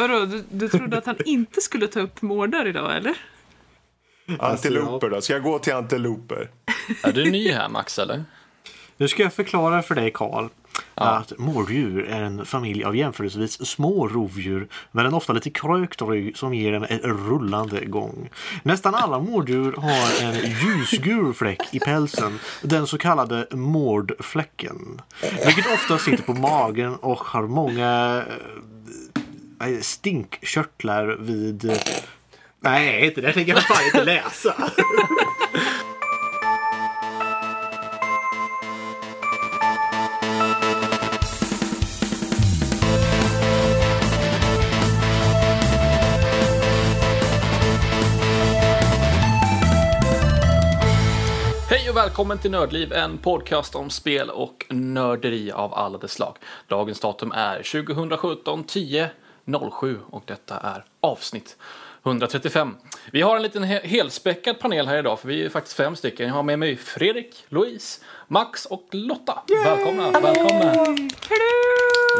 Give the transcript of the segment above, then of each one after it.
Vadå, du, du trodde att han inte skulle ta upp mårdar idag, eller? Antiloper då? Ska jag gå till antiloper? Är du ny här Max eller? Nu ska jag förklara för dig Karl att mårddjur är en familj av jämförelsevis små rovdjur med en ofta lite krökt rygg som ger dem en rullande gång. Nästan alla mårddjur har en ljusgul fläck i pälsen, den så kallade mårdfläcken. Vilket ofta sitter på magen och har många eh, stinkkörtlar vid... Nej, inte det tänker jag fan inte läsa. Hej och välkommen till Nördliv, en podcast om spel och nörderi av alla dess slag. Dagens datum är 2017 10 07 och detta är avsnitt 135. Vi har en liten he- helspäckad panel här idag för vi är faktiskt fem stycken. Jag har med mig Fredrik, Louise, Max och Lotta. Välkomna, välkomna.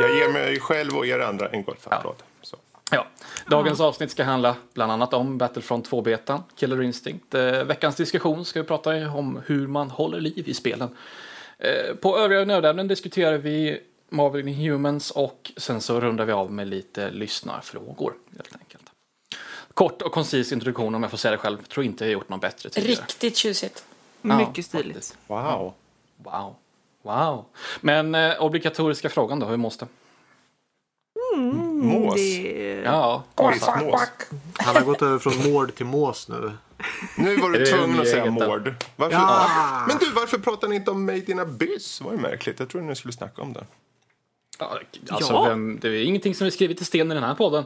Jag ger mig själv och er andra en golfapplåd. Så. Ja, dagens avsnitt ska handla bland annat om Battlefront 2-betan, Killer Instinct. Eh, veckans diskussion ska vi prata om hur man håller liv i spelen. Eh, på övriga nödämnen diskuterar vi Marvel Inhumans och sen så rundar vi av med lite lyssnarfrågor helt enkelt. Kort och koncis introduktion om jag får säga det själv. Tror inte jag gjort något bättre tidigare. Riktigt tjusigt. Ja, Mycket stiligt. faktiskt. Wow. Wow. Wow. Men eh, obligatoriska frågan då, hur mås det? Mås. Det... Ja, mås. Han har gått över från mård till mås nu. Nu var du tvungen att säga då? mord. Varför? Ja. Men du, varför pratar ni inte om Made in Abyss? Det var ju märkligt. Jag trodde ni skulle snacka om det. Alltså, Ja. Vem, det är ingenting som är skrivet i sten i den här podden.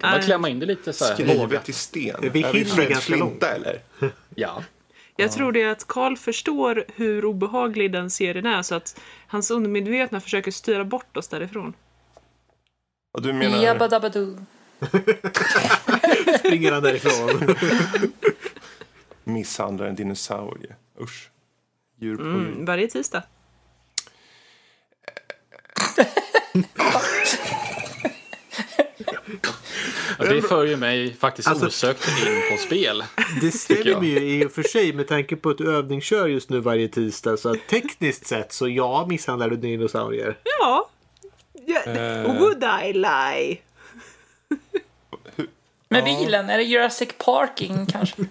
Kan Nej. klämma in det lite så här. Skrivet i sten. Vi är vi hinner Fred ganska långt. Flinta eller? Ja. Jag tror det är att Karl förstår hur obehaglig den serien är så att hans undermedvetna försöker styra bort oss därifrån. Och du menar... Jabba dabba doo. Springer han därifrån. Misshandlar en dinosaurie. Usch. Djur på djur. Mm, varje tisdag. Och det för ju mig faktiskt Alltså- osökt in på spel. Det stämmer jag. ju i och för sig med tanke på att du övningskör just nu varje tisdag. Så att tekniskt sett så ja, misshandlar du dinosaurier. Ja. ja. Eh. Would I lie? Med bilen, är det Jurassic Parking kanske?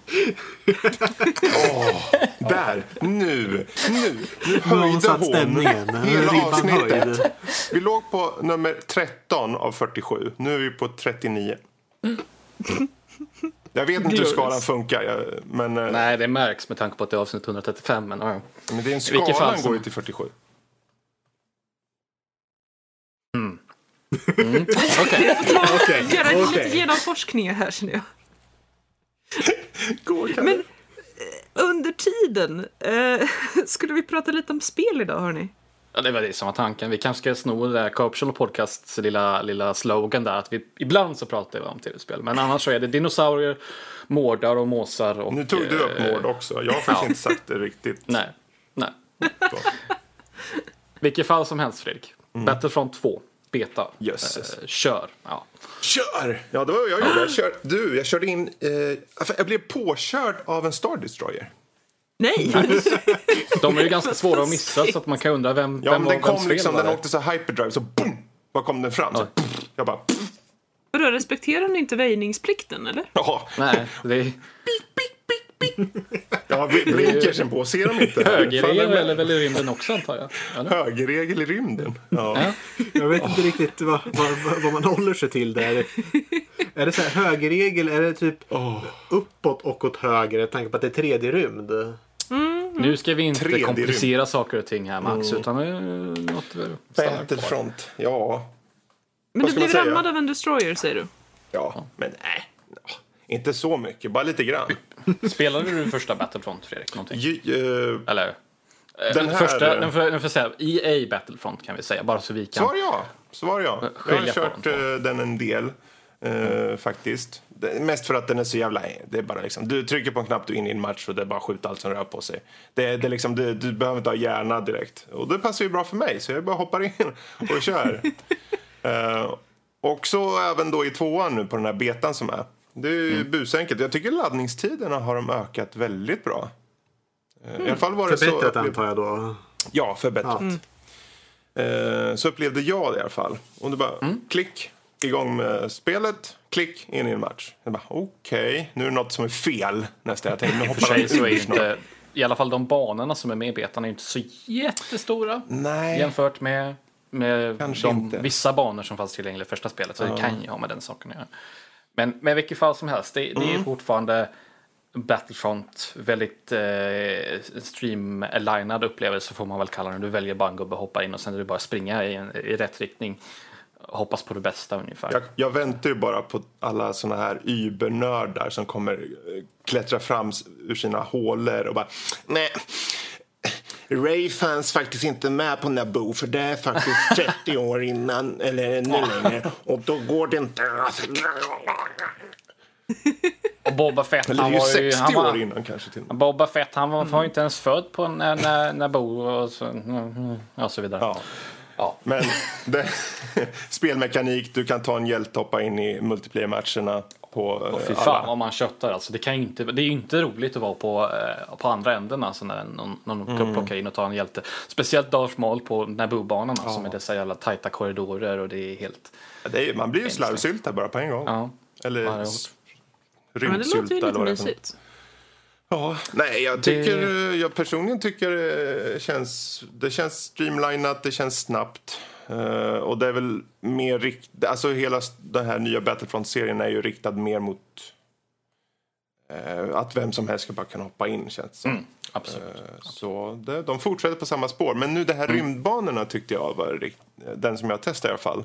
Där! Nu! Nu! Nu höjde hon stämningen. Hela ribban avsnittet. höjd. Vi låg på nummer 13 av 47. Nu är vi på 39. Jag vet inte hur skalan funkar, men, eh, Nej, det märks med tanke på att det är avsnitt 135. Men, ja. men det är en skalan som- går ju till 47. Okej, Okej, Göra lite okej. genomforskningar här känner jag. Går, kan Men eh, under tiden, eh, skulle vi prata lite om spel idag hörni? ja, det var det som var tanken. Vi kanske ska sno det där Corptional Podcasts lilla, lilla slogan där. Att vi, ibland så pratar vi om tv-spel. Men annars så är det dinosaurier, mårdar och måsar. Och, Nu tog du upp eh, Mord också. Jag har faktiskt ja. inte sagt det riktigt. Nej, nej. Vilket fall som helst Fredrik. Battlefront 2, beta. Jösses. Eh, kör. Ja. Kör! Ja, det var vad jag gjorde. Jag kör, du, jag körde in... Eh, jag blev påkörd av en Star Destroyer. Nej! De är ju ganska svåra att missa så att man kan undra vem, Ja, vem men var den kom liksom, den det? åkte så hyperdrive, så boom! Bara kom den fram. Så, Ja. jag bara... Vadå, respekterar ni inte väjningsplikten eller? Ja, Nej, det är jag har bl- blinkersen på. Ser de inte? högerregel eller väl i rymden också antar jag. Eller? Högerregel i rymden. Ja. Ja. Jag vet inte riktigt vad, vad, vad- man håller sig till där. Är det så här högerregel? Är det typ uppåt och åt höger? Jag tänker på att det är tredje rymd. Nu ska vi inte Tredje komplicera saker och ting här Max, Mm. utan något. Battlefront. Ja. Men Vad du blev rammad av en destroyer säger du? Ja, men nej. Inte så mycket, bara lite grann. Spelade du första Battlefront Fredrik? Någonting? Ju, eh, Eller? eh, Den här- Första, nu får, nu får säga, EA Battlefront kan vi säga, bara så vi kan. Svar ja. Svar ja. Jag har kört eh, den en del. eh, faktiskt. Det, mest för att den är så jävla... Det är bara liksom, du trycker på en knapp, du är inne i en match och det är bara skjuta allt som rör på sig. Det, det liksom, du, du behöver inte ha hjärna direkt. Och det passar ju bra för mig, så jag bara hoppar in och kör. Eh, Och så även då i tvåan nu på den här betan som är. Det är ju Mm. busenkelt. Jag tycker laddningstiderna har de ökat väldigt bra. Eh, I alla fall var det så... Mm. Förbättrat upplev- antar jag då. Ja, förbättrat. Eh, så upplevde jag det i alla fall. Och det bara Mm. klick, igång med spelet, klick, in i en match. Okej, nu är det något som är fel nästan. Jag tänkte, nu I hoppar sig så är inte, i alla fall de banorna som är med i betan är inte så jättestora Nej. jämfört med, med Kanske de, inte. vissa banor som fanns tillgängliga i första spelet. Så det kan ju ha med den saken att göra. Men med vilket fall som helst, det, det är Mm. fortfarande Battlefront, väldigt eh, stream-alignad upplevelse får man väl kalla det. Du väljer bara en gubbe, hoppa in och sen är det bara springa i, en, i rätt riktning. Hoppas på det bästa ungefär. Jag, jag väntar ju bara på alla såna här übernördar som kommer eh, klättra fram ur sina hålor och bara nej. Ray fanns faktiskt inte med på Naboo för det är faktiskt 30 år innan eller ännu längre och då går det inte. Och Boba Fett, han var ju... 60 Han var, år innan kanske till och med. Boba Fett, han var, var ju inte ens född på när, när, när Bo och så, och så vidare. Ja. Ja. Men det, spelmekanik, du kan ta en hjälte hoppa in i multiplayer-matcherna på eh, Fy fan vad man köttar alltså. Det, kan ju inte, det är ju inte roligt att vara på, eh, på andra änden alltså när någon, någon mm. plockar in och tar en hjälte. Speciellt Darth Maul på Naboo-banan som är dessa jävla tajta korridorer och det är helt... Det är, man blir ju slarvsyltad bara på en gång. Ja. Eller Ja, det är s- Ja, men det låter ju rymdsylta eller lite vad det är. Ja, nej, jag tycker, eh, jag personligen tycker det känns, det känns streamlinat, det känns snabbt. Eh, och det är väl mer rikt, alltså hela den här nya Battlefront-serien är ju riktad mer mot eh, att vem som helst ska bara kunna hoppa in känns det som. Mm, absolut. Eh, Så det, de fortsätter på samma spår. Men nu det här rymdbanorna tyckte jag var rikt, den som jag testade i alla fall.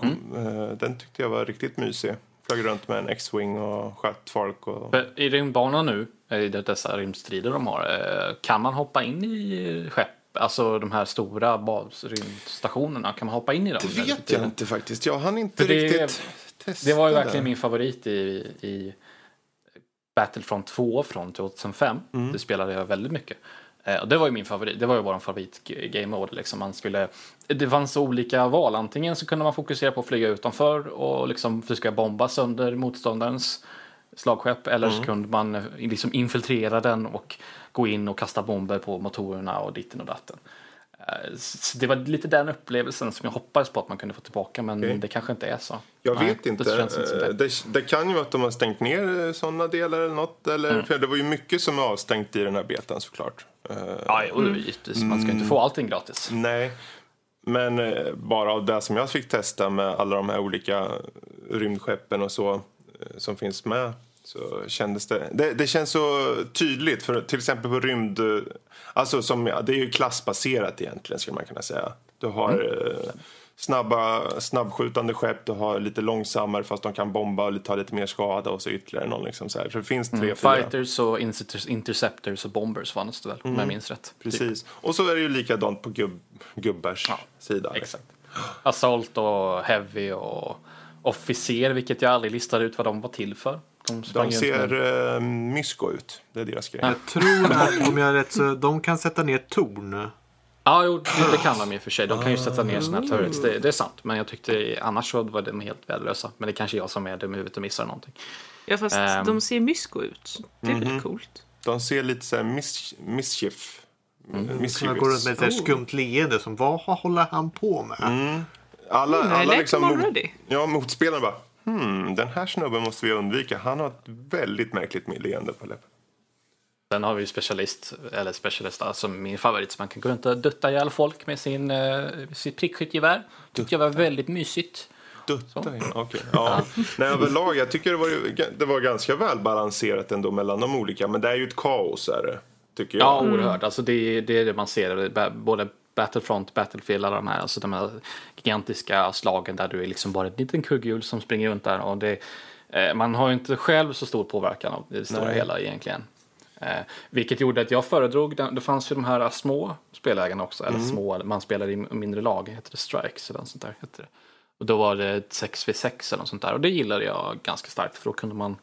Kom, eh, Den tyckte jag var riktigt mysig. Flög runt med en X-Wing och sköt folk. Och... I rymdbanan nu, i dessa rymdstrider de har, kan man hoppa in i skepp? Alltså de här stora basrymdstationerna, kan man hoppa in i dem? Det vet jag inte faktiskt. Jag hann inte För det- riktigt testa Det var ju verkligen min favorit i, i Battlefront 2 från 2005. Mm. Det spelade jag väldigt mycket. Eh, och det var ju min favorit, det var ju vår favorit g- game mode. Liksom. Man skulle, det fanns olika val, antingen så kunde man fokusera på att flyga utanför och liksom försöka bomba sönder motståndarens slagskepp eller Mm. så kunde man eh, liksom infiltrera den och gå in och kasta bomber på motorerna och ditten och datten. Eh, Så det var lite den upplevelsen som jag hoppades på att man kunde få tillbaka men Okej. det kanske inte är så. Jag Nej, vet inte. Det, känns inte det. Eh, det, kan ju vara att de har stängt ner sådana delar eller något. Eller, Mm. för det var ju mycket som är avstängt i den här betan såklart. Eh, Ja, jo, givetvis. Man ska inte få allting gratis. Nej, men eh, bara av det som jag fick testa med alla de här olika rymdskeppen och så eh, som finns med så kändes det, det... Det känns så tydligt, för till exempel på rymd... eh, Alltså som, ja, det är ju klassbaserat egentligen skulle man kunna säga. Du har eh, snabba, snabbskjutande skepp, du har lite långsammare fast de kan bomba och ta lite mer skada och så ytterligare någon liksom så. Så det finns tre, fyra. Fighters och inter- interceptors och bombers fanns det väl, om jag minns rätt. Typ. Precis. Och så är det ju likadant på gubb, gubbars sida. Exakt. Assault och heavy och officer, vilket jag aldrig listade ut vad de var till för. De, De ser eh, mysko ut. Det är deras grej. Jag tror att om jag är rätt så de kan sätta ner torn. Ja, jo, det, kan de i och för sig. De kan ju sätta ner såna här turrets, det, det är sant. Men jag tyckte annars så var de helt värdelösa. Men det är kanske jag som är dum i huvudet och missar någonting. Ja, fast Ehm. de ser mysko ut. Det är Mhm. väl coolt? De ser lite så här miss, mischief. Mm. Som går runt med ett skumt leende som vad håller han på med? Alla, Mm, alla liksom mot, ja, motspelarna bara hmm, den här snubben måste vi undvika. Han har ett väldigt märkligt leende på läppen. Sen har vi ju specialist, eller specialist, alltså min favorit, som man kan gå runt och dutta ihjäl folk med sin, eh, sitt prickskyttegevär. Tyckte jag var väldigt mysigt. Dutta in. Okej. Ja. Nej, överlag, jag tycker det var, ju, det var ganska välbalanserat ändå mellan de olika. Men det är ju ett kaos är det. Tycker jag. Ja, oerhört. Alltså det, det är det man ser. Både Battlefront, Battlefield, alla de här. Alltså de här gigantiska slagen där du är liksom bara ett liten kugghjul som springer runt där. Och det, eh, man har ju inte själv så stor påverkan av det stora Nej. hela egentligen. Eh, vilket gjorde att jag föredrog, den- det fanns ju de här små spelägarna också. Eller små, man spelade i mindre lag. Heter det Strikes eller något sånt där? Heter det. Och då var det ett 6v6 eller något sånt där. Och det gillade jag ganska starkt. För då kunde man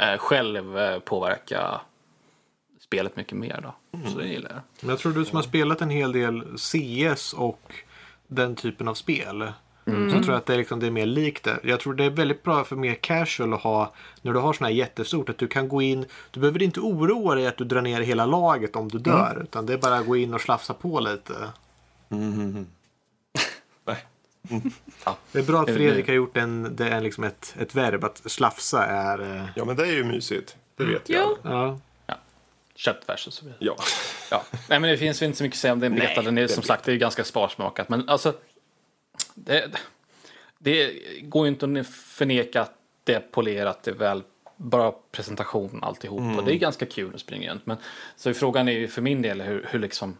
eh, själv eh, påverka spelet mycket mer då. Så det gillar jag. Men jag tror du som har spelat en hel del CS och den typen av spel. Så jag tror att det är, liksom, det är mer likt det. Jag tror det är väldigt bra för mer casual att ha när du har såna här jättestort att du kan gå in. Du behöver inte oroa dig att du drar ner hela laget om du dör. Utan det är bara att gå in och slafsa på lite. Nej. Det är bra att Fredrik har gjort en, det är liksom ett, ett verb. Att slafsa är... eh, Ja, men det är ju mysigt. Det vet Ja. jag. Ja. Kött versus så vidare. Ja. Ja. Nej, men det finns ju inte så mycket att säga om den betan. Den är som sagt det är ganska sparsmakat. Men alltså, det, det går ju inte att förneka att det är polerat, det är väl bra presentation alltihop. Och det är ganska kul att springa runt. Men så frågan är ju för min del hur, hur liksom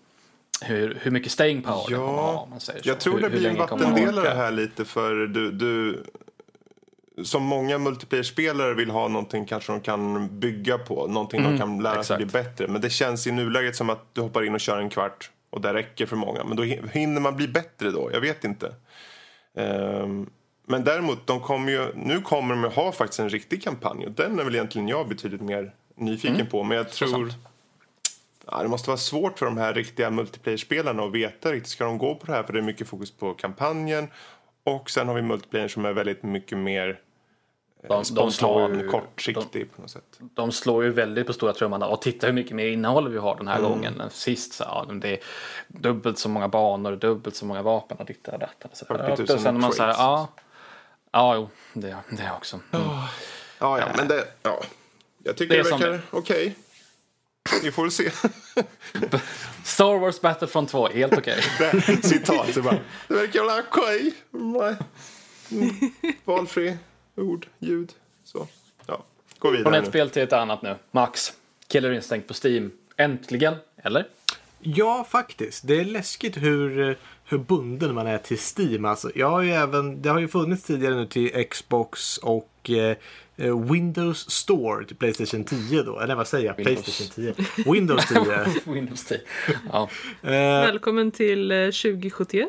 hur, hur mycket staying power det kommer ha, Ja, om man säger så. jag tror hur, det blir en vattendelare här lite för du, du som många multiplayer-spelare vill ha någonting kanske de kan bygga på, någonting de kan lära sig exakt. bli bättre. Men det känns i nuläget som att du hoppar in och kör en kvart och det räcker för många. Men då hin- hinner man bli bättre då? Jag vet inte. Ehm, men däremot, de kommer ju, nu kommer de ha faktiskt en riktig kampanj och den är väl egentligen jag betydligt mer nyfiken på. Men jag tror... Ja, det måste vara svårt för de här riktiga multiplayer-spelarna att veta riktigt. Ska de gå på det här? För det är mycket fokus på kampanjen. Och sen har vi multiplayer som är väldigt mycket mer eh, De, de, spontan, slår ju, kortsiktig på något sätt. de, de slår ju väldigt på stora trumman. Och titta hur mycket mer innehåll vi har den här Mm. gången. än Sist så ja, det är dubbelt så många banor, dubbelt så många vapen och ditt och datt. Så, 40 000 och sen man så här, ja, ja, jo, det, det också. Mm. Ja, ja, men det... Ja. Jag tycker Det det, verkar okej. Vi får väl se. Star Wars Battlefront 2, helt okej. Det- Citat. Så bara, det verkar väl okej. Nej. Mm. Valfri. Ord. Ljud. Så. Ja. Gå Från vidare ett nu. spel till ett annat nu. Max, Killer Instinct på Steam. Äntligen, eller? Ja, faktiskt. Det är läskigt hur, hur bunden man är till Steam. Alltså, jag har ju även, det har ju funnits tidigare nu till Xbox och eh, Windows Store till Playstation 10 då. Eller vad säger jag? Windows. Playstation 10. Windows 10. Windows 10. Ja. eh, Välkommen till eh, 2071.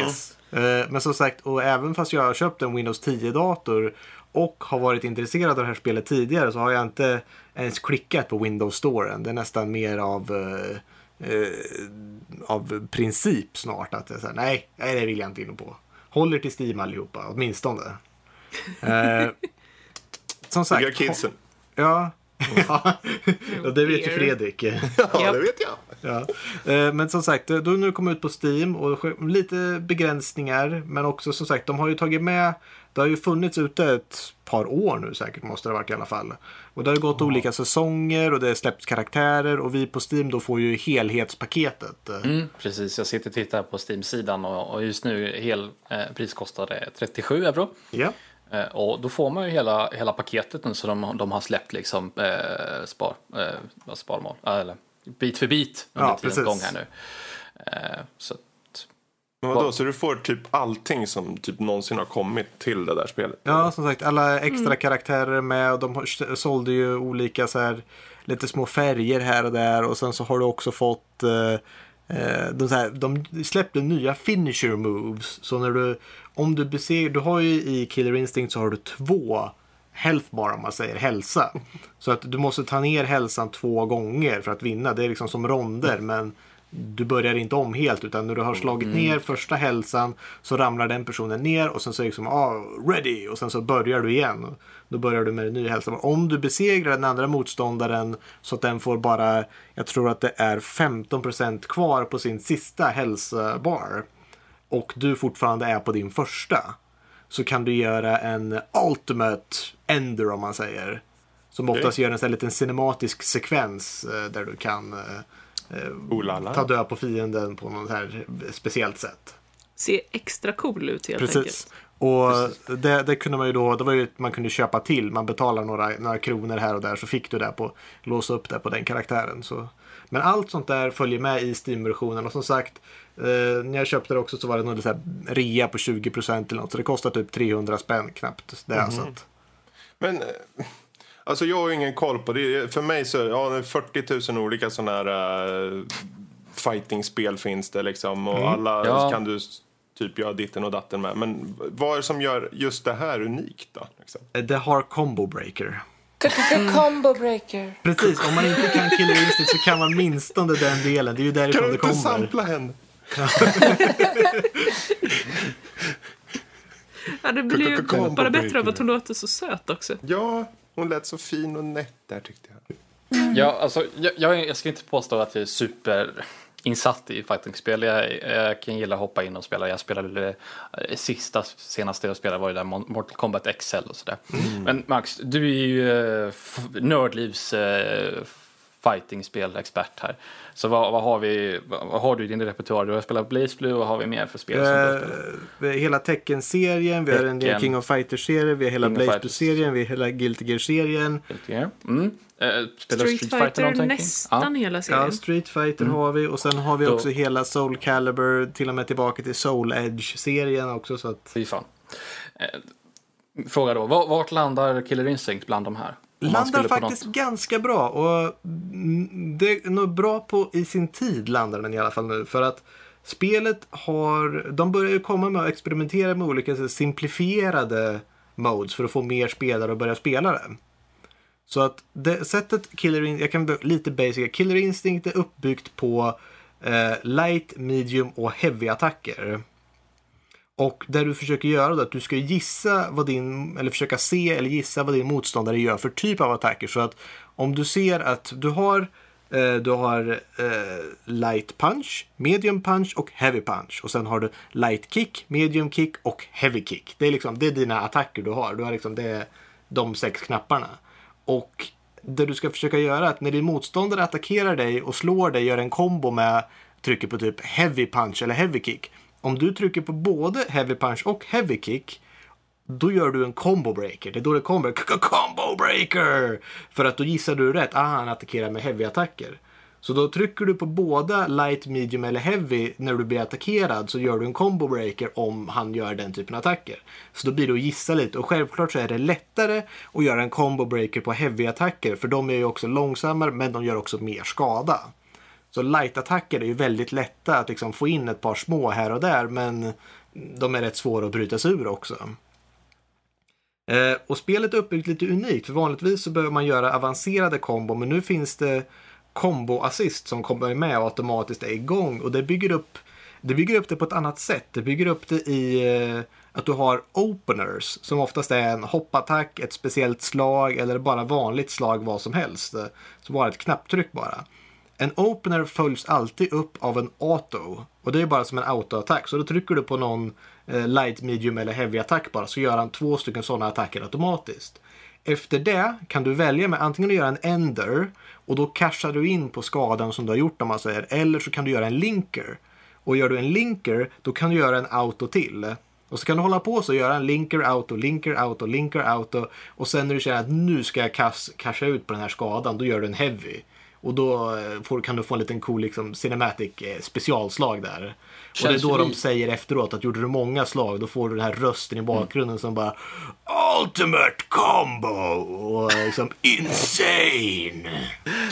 yes. eh, men som sagt, och även fast jag har köpt en Windows 10-dator och har varit intresserad av det här spelet tidigare så har jag inte ens klickat på Windows Store än. Det är nästan mer av eh, eh, av princip snart. Att så här, nej, nej, det vill jag inte in på. Håller till Steam allihopa, åtminstone. Eh, som sagt. Bygga kidsen. Ja. ja, det vet ju. Fredrik. Ja, det vet jag. Ja. Eh, Men som sagt, då har nu kommit ut på Steam och lite begränsningar. Men också som sagt, de har ju tagit med det har ju funnits ute ett par år nu säkert måste det ha varit i alla fall. Och det har ju gått olika säsonger och det har släppts karaktärer och vi på Steam då får ju helhetspaketet. Mm, precis, jag sitter och tittar på Steam-sidan och, och just nu hel eh, pris kostar det 37 euro. Ja. Eh, och då får man ju hela, hela paketet nu så de, de har släppt liksom eh, spar, eh, vad sparmål, eh, eller bit för bit under Ja, tidens gång här nu. Eh, så att, Men vadå, så du får typ allting som typ någonsin har kommit till det där spelet? Ja, som sagt, alla extra karaktärer är med och de har, sålde ju olika så här lite små färger här och där och sen så har du också fått eh, Eh, de, så här, de släppte nya finisher moves. Så när du, om du beser, du har ju i Killer Instinct så har du två health bar om man säger hälsa. Så att du måste ta ner hälsan två gånger för att vinna. Det är liksom som ronder men du börjar inte om helt utan när du har slagit ner första hälsan så ramlar den personen ner och sen så är det liksom ah, ready och sen så börjar du igen. Då börjar du med en ny hälsa. Om du besegrar den andra motståndaren så att den får bara, jag tror att det är 15% kvar på sin sista hälsobar och du fortfarande är på din första så kan du göra en ultimate ender om man säger. Som oftast gör en sån här liten cinematisk sekvens eh, där du kan eh, ta död på fienden på något här speciellt sätt. Ser extra cool ut helt Precis. enkelt. Och det, det kunde man ju då, det var ju man kunde köpa till. Man betalar några, några kronor här och där så fick du det på, låsa upp det på den karaktären. Så. Men allt sånt där följer med i Steam-versionen och som sagt eh, när jag köpte det också så var det så här rea på 20% eller något. Så det kostar typ 300 spänn knappt. Det är så att, Men eh, alltså jag har ingen koll på det. För mig så ja, det är 40 000 olika sådana här uh, fighting-spel finns det liksom. Och alla Ja. kan du typ göra ditten och datten med. Men vad är det som gör just det här unikt då? Liksom? det har combo breaker. Combo breaker. Precis, om man inte kan Killer Instinct så kan man minstone den delen. Det är ju Kan därifrån du det inte kommer. sampla henne? Ja, det blir ju bara bättre av att hon låter så söt också. Ja, hon lät så fin och nätt där tyckte jag. Ja, alltså, jag, jag, jag ska inte påstå att jag är super insatt i fightingspel. Jag, jag kan gilla att hoppa in och spela. Jag spelade eh, sista, senaste jag spelade var ju där Mortal Kombat XL och sådär. Men Max, du är ju eh, nördlivs eh, fightingspelexpert här. Så vad, vad, har vi, vad, vad har du i din repertoar? Du har spelat Blaze Blue, vad har vi mer för spel? Som du har? Eh, vi har hela Tekken-serien, vi har en del. King of Fighters-serien, vi har hela King Blaze. Blue-serien, vi har hela Guilty Gear-serien. Mm. Eh, spelar Street Fighter någonting? nästan hela Ja, serien. Street Fighter har vi och sen har vi Då- också hela Soul Calibur, till och med tillbaka till Soul Edge-serien också. Så att Fy fan. Eh, fråga då, var- vart landar Killer Instinct bland de här? Landar faktiskt något- ganska bra. Och mm, det är nog bra på i sin tid landar den i alla fall nu. För att spelet har, de börjar ju komma med att experimentera med olika simplifierade modes för att få mer spelare att börja spela det. Så att det sättet Killer Instinct, jag kan lite basic, Killer Instinct är uppbyggt på eh, light, medium och heavy attacker. Och det du försöker göra då att du ska gissa vad din, eller försöka se eller gissa vad din motståndare gör för typ av attacker. Så att om du ser att du har, eh, du har eh, light punch, medium punch och heavy punch. Och sen har du light kick, medium kick och heavy kick. Det är liksom, det är dina attacker du har. Du har liksom, det är de sex knapparna. Och det du ska försöka göra är att när din motståndare attackerar dig och slår dig, gör en kombo med trycker på typ heavy punch eller heavy kick. Om du trycker på både heavy punch och heavy kick då gör du en combo breaker. Det är då det kommer "K- combo breaker! För att då gissar du rätt. Ah, han attackerar med heavy-attacker. Så då trycker du på båda light, medium eller heavy när du blir attackerad så gör du en combo breaker om han gör den typen av attacker. Så då blir det att gissa lite och självklart så är det lättare att göra en combo breaker på heavy-attacker för de är ju också långsammare men de gör också mer skada. Så light-attacker är ju väldigt lätta att liksom få in ett par små här och där men de är rätt svåra att bryta sig ur också. Eh, och spelet är uppbyggt lite unikt för vanligtvis så behöver man göra avancerade kombo men nu finns det combo assist som kommer med och automatiskt är igång och det bygger upp det bygger upp det på ett annat sätt. Det bygger upp det i eh, att du har openers som oftast är en hoppattack, ett speciellt slag eller bara vanligt slag vad som helst. Eh, så bara ett knapptryck bara. En opener följs alltid upp av en auto. Och det är bara som en autoattack. Så då trycker du på någon eh, light, medium eller heavy attack bara så gör han två stycken sådana attacker automatiskt. Efter det kan du välja med antingen att göra en ender och då cashar du in på skadan som du har gjort om man säger. Eller så kan du göra en linker. Och gör du en linker då kan du göra en auto till. Och så kan du hålla på så och göra en linker auto, linker auto, linker auto. Och sen när du känner att nu ska jag cash, casha ut på den här skadan, då gör du en heavy. Och då eh, får, kan du få en liten cool liksom, cinematic eh, specialslag där. och det är Känns då de säger efteråt att gjorde du många slag då får du den här rösten i bakgrunden som bara Ultimate combo! Och liksom insane!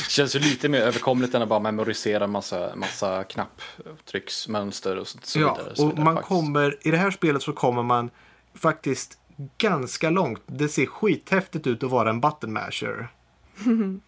Känns ju lite mer överkomligt än att bara memorisera massa, massa knapptrycksmönster och så, så Ja, vidare. så och vidare man faktiskt. kommer, i det här spelet så kommer man faktiskt ganska långt. Det ser skithäftigt ut att vara en button masher.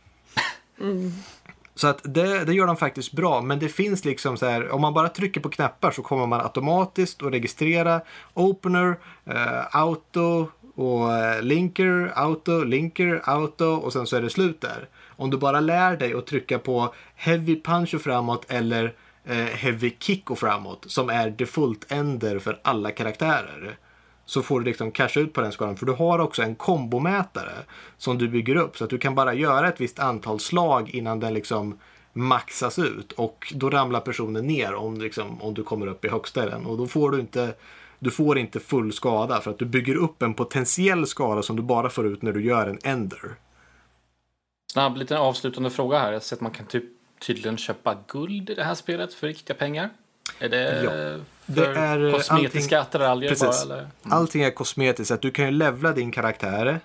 Så att det, det gör de faktiskt bra, men det finns liksom så här, om man bara trycker på knappar så kommer man automatiskt att registrera opener, eh, auto och eh, linker, auto, linker, auto och sen så är det slut där. Om du bara lär dig att trycka på heavy punch och framåt eller eh, heavy kick och framåt som är default ender för alla karaktärer så får du liksom casha ut på den skalan. För du har också en kombomätare som du bygger upp. Så att du kan bara göra ett visst antal slag innan den liksom maxas ut. Och då ramlar personen ner om, liksom, om du kommer upp i högsta den. Och då får du inte du får inte full skada för att du bygger upp en potentiell skada som du bara får ut när du gör en ender. Snabb liten avslutande fråga här. Jag ser att man kan typ tydligen köpa guld i det här spelet för riktiga pengar. Är det Ja, för det är, eh, kosmetiska attiraljer bara? Precis. Eller? Allting är kosmetiskt. Att du kan ju levla din karaktär.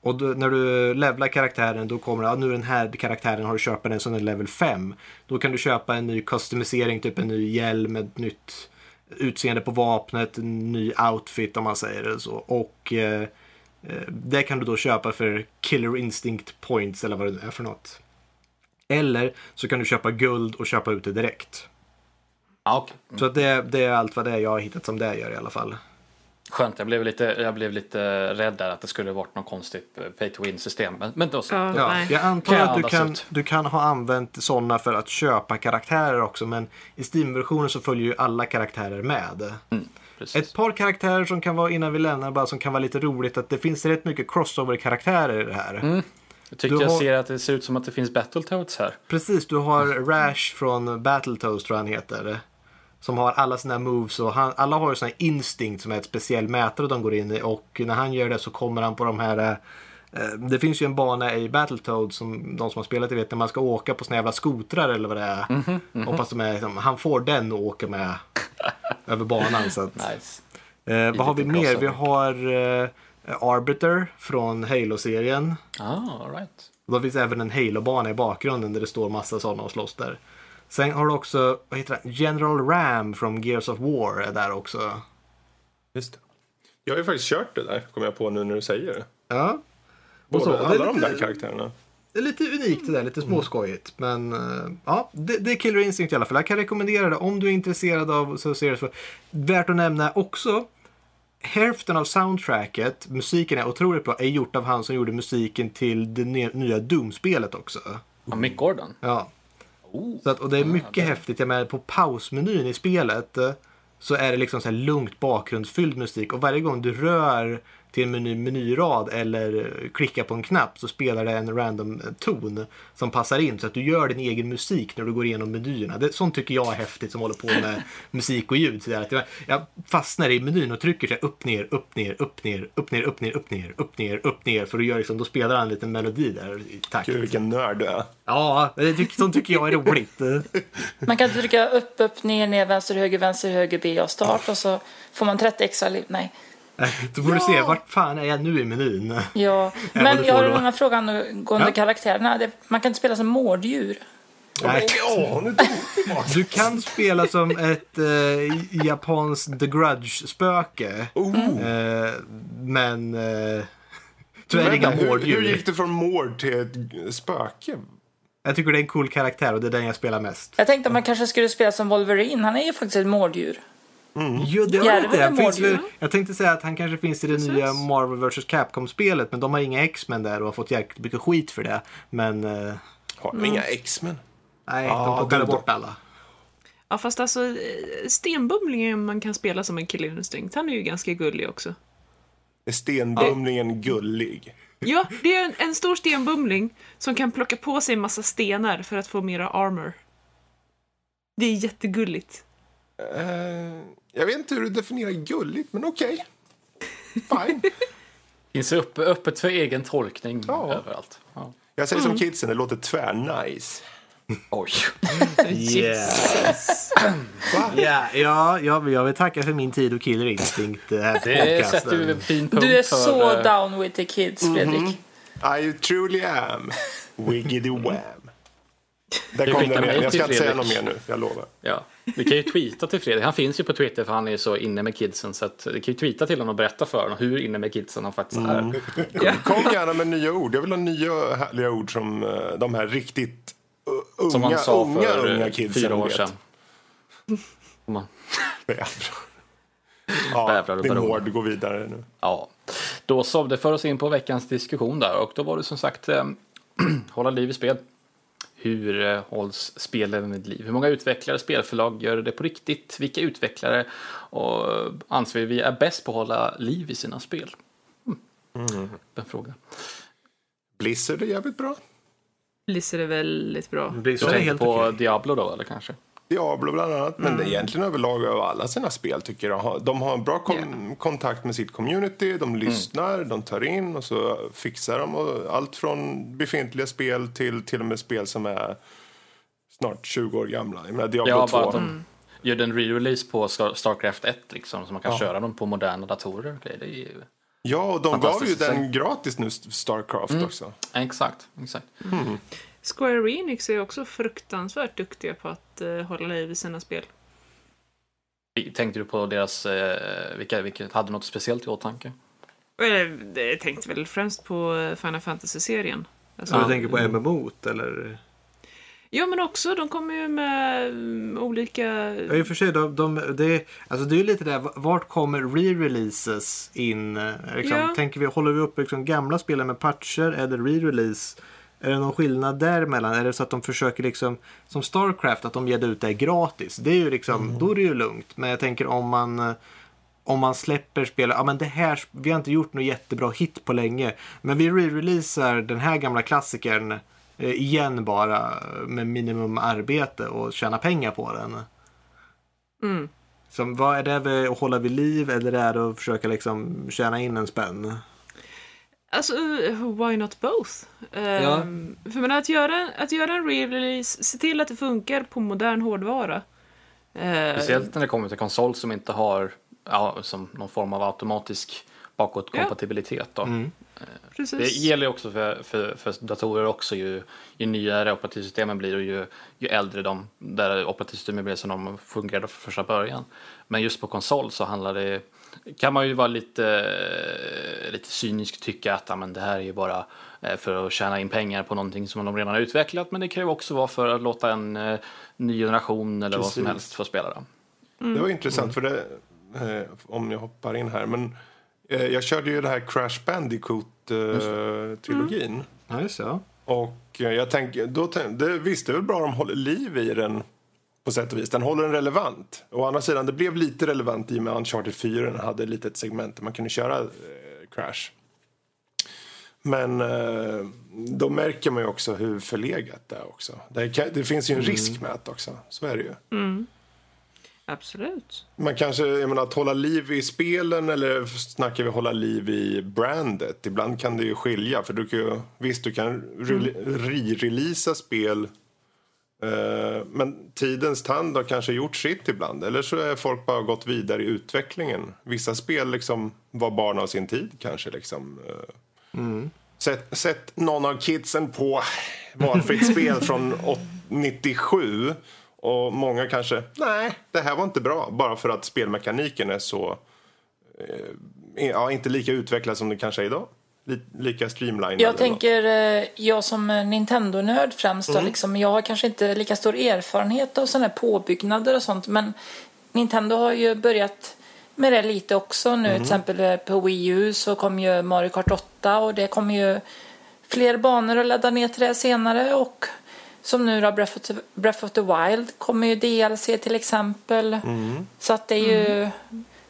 Och då, när du levlar karaktären då kommer det, ja, nu den här karaktären har du köpt den som är level 5. Då kan du köpa en ny customisering, typ en ny hjälm, ett nytt utseende på vapnet, en ny outfit om man säger det så. Och eh, eh, det kan du då köpa för Killer Instinct Points eller vad det nu är för något. Eller så kan du köpa guld och köpa ut det direkt. Ja, okej. Så att det, det är allt vad det är jag har hittat som det gör i alla fall. Skönt, jag blev lite, jag blev lite rädd där att det skulle varit något konstigt pay to win system. Men, men då så. Ja. Ja, jag antar Kan jag att du kan, ut? du kan ha använt sådana för att köpa karaktärer också men i Steam-versionen så följer ju alla karaktärer med. Precis. Ett par karaktärer som kan vara, innan vi lämnar, bara som kan vara lite roligt att det finns rätt mycket crossover-karaktärer i det här. jag tycker du jag har- ser att det ser ut som att det finns Battletoads här. Precis, du har Rash från Battletoads tror jag han heter. Som har alla sina moves och han, alla har ju sån här instinct som är ett speciell mätare de går in i och när han gör det så kommer han på de här eh, det finns ju en bana i Battletoads som de som har spelat det vet när man ska åka på såna jävla skotrar eller vad det är. Hoppas de är, liksom, han får den att åka med över banan. Så att, Nice. eh, vad har vi mer? Vi har eh, Arbiter från Halo-serien. Ah, all right. Då finns även en Halo-bana i bakgrunden där det står massa sådana och slåss där. Sen har du också, vad heter det? General Ram från Gears of War är där också. Just det. Jag har ju faktiskt kört det där, kommer jag på nu när du säger det. Ja. Och så, Båda, det, är alla de lite, där karaktärerna. det är lite unikt det där, lite småskojigt. Men eh, ja, det, det är Killer Instinct i alla fall. Jag kan rekommendera det om du är intresserad av så ser det så. Värt att nämna också. Hälften av soundtracket, musiken är otroligt bra, är gjort av han som gjorde musiken till det nya Doom-spelet också. Ah, Mick Gordon. Ja. Oh. Så att, och det är mycket häftigt. Jag menar, på pausmenyn i spelet eh, så är det liksom så här lugnt bakgrundsfylld musik och varje gång du rör till en meny, menyrad eller klickar på en knapp så spelar det en random ton som passar in så att du gör din egen musik när du går igenom menyerna. Det, sånt tycker jag är häftigt som håller på med musik och ljud. Så där, att jag, jag fastnar i menyn och trycker så här, upp, ner, upp, ner, upp, ner, upp, ner, upp, ner, upp, ner, upp, ner, upp, ner. För att göra liksom, då spelar han en liten melodi där i takt. Gud, vilken nörd du är. Ja, det tycker, sånt tycker jag är roligt. Man kan trycka upp, upp, ner, ner, vänster, höger, vänster, höger, B och start och så får man 30 extra liv. Nej. Då får du se, vart fan är jag nu i menyn? Ja. Men du jag har en fråga angående Ja. karaktärerna. Man kan inte spela som mårddjur. Nej. Du kan spela som ett eh, japanskt The Grudge-spöke. oh. Eh, men eh, tyvärr inga Vänta, hur, hur mårddjur. gick det från mord till ett spöke? Jag tycker det är en cool karaktär och det är den jag spelar mest. Jag tänkte att man kanske skulle spela som Wolverine. Han är ju faktiskt ett mårddjur. Jo, det har Ja, det inte. var Det finns väl, jag tänkte säga att han kanske finns i det nya Marvel vs Capcom-spelet men de har inga X-Men där och har fått jäkligt mycket skit för det. Men eh, Har de inga X-Men? nej, Ja, de plockade bort alla. Ja, fast alltså eh, stenbumlingen man kan spela som en Killer Instinct, han är ju ganska gullig också. Är stenbumlingen gullig? Ja, det är en, en stor stenbumling som kan plocka på sig en massa stenar för att få mera armor. Det är jättegulligt. Eh, jag vet inte hur du definierar gulligt, men okej. Fine. Finns upp, öppet för egen tolkning Ja. överallt. Ja. Jag säger som kidsen, det låter tvärnice. Oj. Yes. Ja, ja, ja, jag vill tacka för min tid och Killer Instinct. eh, Det podcasten. sätter vi en fin punkt Du är för... så eh, down with the kids, Fredrik. I truly am. Wiggity wham. Där kom den Jag ska inte säga något mer nu, jag lovar. Ja. Vi kan ju tweeta till Fredrik. Han finns ju på Twitter för han är så inne med kidsen. Så att vi kan ju tweeta till honom och berätta för honom hur inne med kidsen han faktiskt är. Kom gärna med nya ord. Jag vill ha nya härliga ord som eh, de här riktigt uh, unga, Som han sa unga, för unga eh, kidsen fyra år sedan. Man-. Ja, din baron. hård går vidare nu. Ja, då så. Det för oss in på veckans diskussion där och då var det som sagt eh, hålla liv i spel. Hur eh, hålls spelen vid liv? Hur många utvecklare, spelförlag gör det på riktigt? Vilka utvecklare och, eh, anser vi är bäst på att hålla liv i sina spel? Mm. En fråga. Blizzard är jävligt bra. Blizzard är väldigt bra. Det blir Du tänker på okej. Diablo då, eller kanske? Diablo bland annat. Men Mm. det är egentligen överlag av alla sina spel tycker jag. De har en bra kom- kontakt med sitt community. Mm. De lyssnar, de tar in och så fixar de allt från befintliga spel till till och med spel som är snart 20 år gamla. Jag menar Diablo Ja, 2. bara att de gör en re-release på Star- Starcraft 1 liksom, så man kan Ja. köra dem på moderna datorer. Det är ju... Ja, och de gav ju den gratis nu, Starcraft Mm. också. Exakt, exakt. Square Enix är också fruktansvärt duktiga på att eh, hålla liv i sina spel. Tänkte du på deras, eh, vilka, vilka hade något speciellt i åtanke? Jag tänkte väl främst på Final Fantasy-serien. Alltså, Så du tänker på MMO eller? Ja, men också de kommer ju med mm, olika... Ja, i och för sig, de, de, det, alltså det är ju lite där, vart kommer re-releases in? eh, Liksom, Ja. Tänker vi, håller vi upp liksom gamla spelen med patcher eller re-release? Är det någon skillnad däremellan? Är det så att de försöker liksom, som Starcraft, att de ger ut det gratis? Det är ju liksom, då är det ju lugnt. Men jag tänker om man, eh, om man släpper spel, ja men det här, vi har inte gjort något jättebra hit på länge. Men vi re-releasar den här gamla klassikern eh, igen bara eh, med minimum arbete och tjäna pengar på den. Mm. Som, vad är det att hålla vid liv eller är det att försöka liksom tjäna in en spänn? Alltså, why not both? Ehm, För men att göra, att göra en re-release, se till att det funkar på modern hårdvara. Eh, Speciellt när det kommer till konsol som inte har ja, som någon form av automatisk bakåtkompatibilitet. Då. Det Precis. gäller ju också för, för, för datorer också. Ju, ju nyare operativsystemen blir och ju, ju äldre de där operativsystemen blir som de fungerade från första början. Men just på konsol så handlar det kan man ju vara lite, lite cynisk och tycka att ja, men det här är ju bara eh, för att tjäna in pengar på någonting som de redan har utvecklat. Men det kan ju också vara för att låta en eh, ny generation eller vad som Precis. helst få spela det. Det var intressant för det, eh, om jag hoppar in här. Men eh, jag körde ju det här Crash Bandicoot-trilogin. Ja. Och jag tänker, då tänk, det, visst det är väl bra om de håller liv i den på sätt och vis. Den håller den relevant. Å andra sidan, det blev lite relevant i och med Uncharted 4. Den hade ett litet segment där man kunde köra eh, Crash. Men eh, då märker man ju också hur förlegat det är också. Det, kan, det finns ju en risk med det också. Så är det ju. Absolut. Man kanske, jag menar, att hålla liv i spelen eller snackar vi hålla liv i brandet? Ibland kan det ju skilja. För du kan ju, visst, du kan re- re-releasa spel men tidens tand har kanske gjort sitt ibland. Eller så är folk bara gått vidare i utvecklingen. Vissa spel liksom var barn av sin tid kanske. Liksom. eh. Sätt, sätt någon av kidsen på valfritt spel från åt- 97 och många kanske, nej, det här var inte bra. Bara för att spelmekaniken är så, eh, ja, inte lika utvecklad som det kanske är idag. Li, lika streamlinad. Jag tänker, eh, jag som eh, Nintendo-nörd främst då, liksom, jag har kanske inte lika stor erfarenhet av sådana här påbyggnader och sånt, men Nintendo har ju börjat med det lite också nu. Till exempel eh, på Wii U så kom ju Mario Kart 8 och det kommer ju fler banor att ladda ner till det senare och som nu då Breath of the, Breath of the Wild kommer ju DLC till exempel. Så att det är ju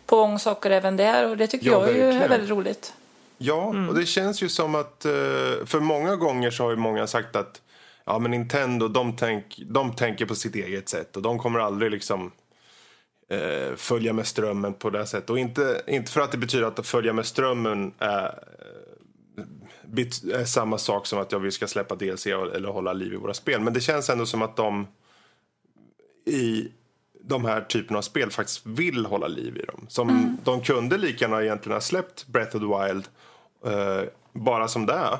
på gång saker även där och det tycker Ja, jag ju är verkligen. väldigt roligt. Ja, och det känns ju som att... eh, För många gånger så har ju många sagt att ja, men Nintendo de, tänk, de tänker på sitt eget sätt och de kommer aldrig liksom eh, följa med strömmen på det sättet. Och inte, inte för att det betyder att följa med strömmen är, eh, är samma sak som att ja, vi ska släppa DLC eller hålla liv i våra spel. Men det känns ändå som att de i de här typerna av spel faktiskt vill hålla liv i dem. Som De kunde lika gärna egentligen ha släppt Breath of the Wild eh, bara som det är.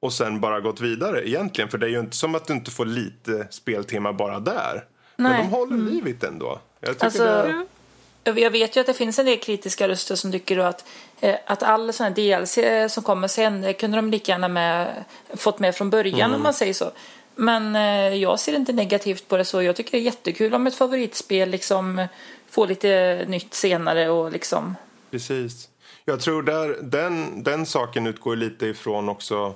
Och sen bara gått vidare egentligen. För det är ju inte som att du inte får lite speltimmar bara där. Men Nej. de håller liv i det ändå. Jag Alltså, det, Jag vet ju att det finns en del kritiska röster som tycker då att, eh, att all sån här DLC som kommer sen kunde de lika gärna med, fått med från början om man säger så. Men eh, jag ser inte negativt på det så. Jag tycker det är jättekul om ett favoritspel liksom får lite nytt senare och liksom Precis. Jag tror där, den, den saken utgår lite ifrån också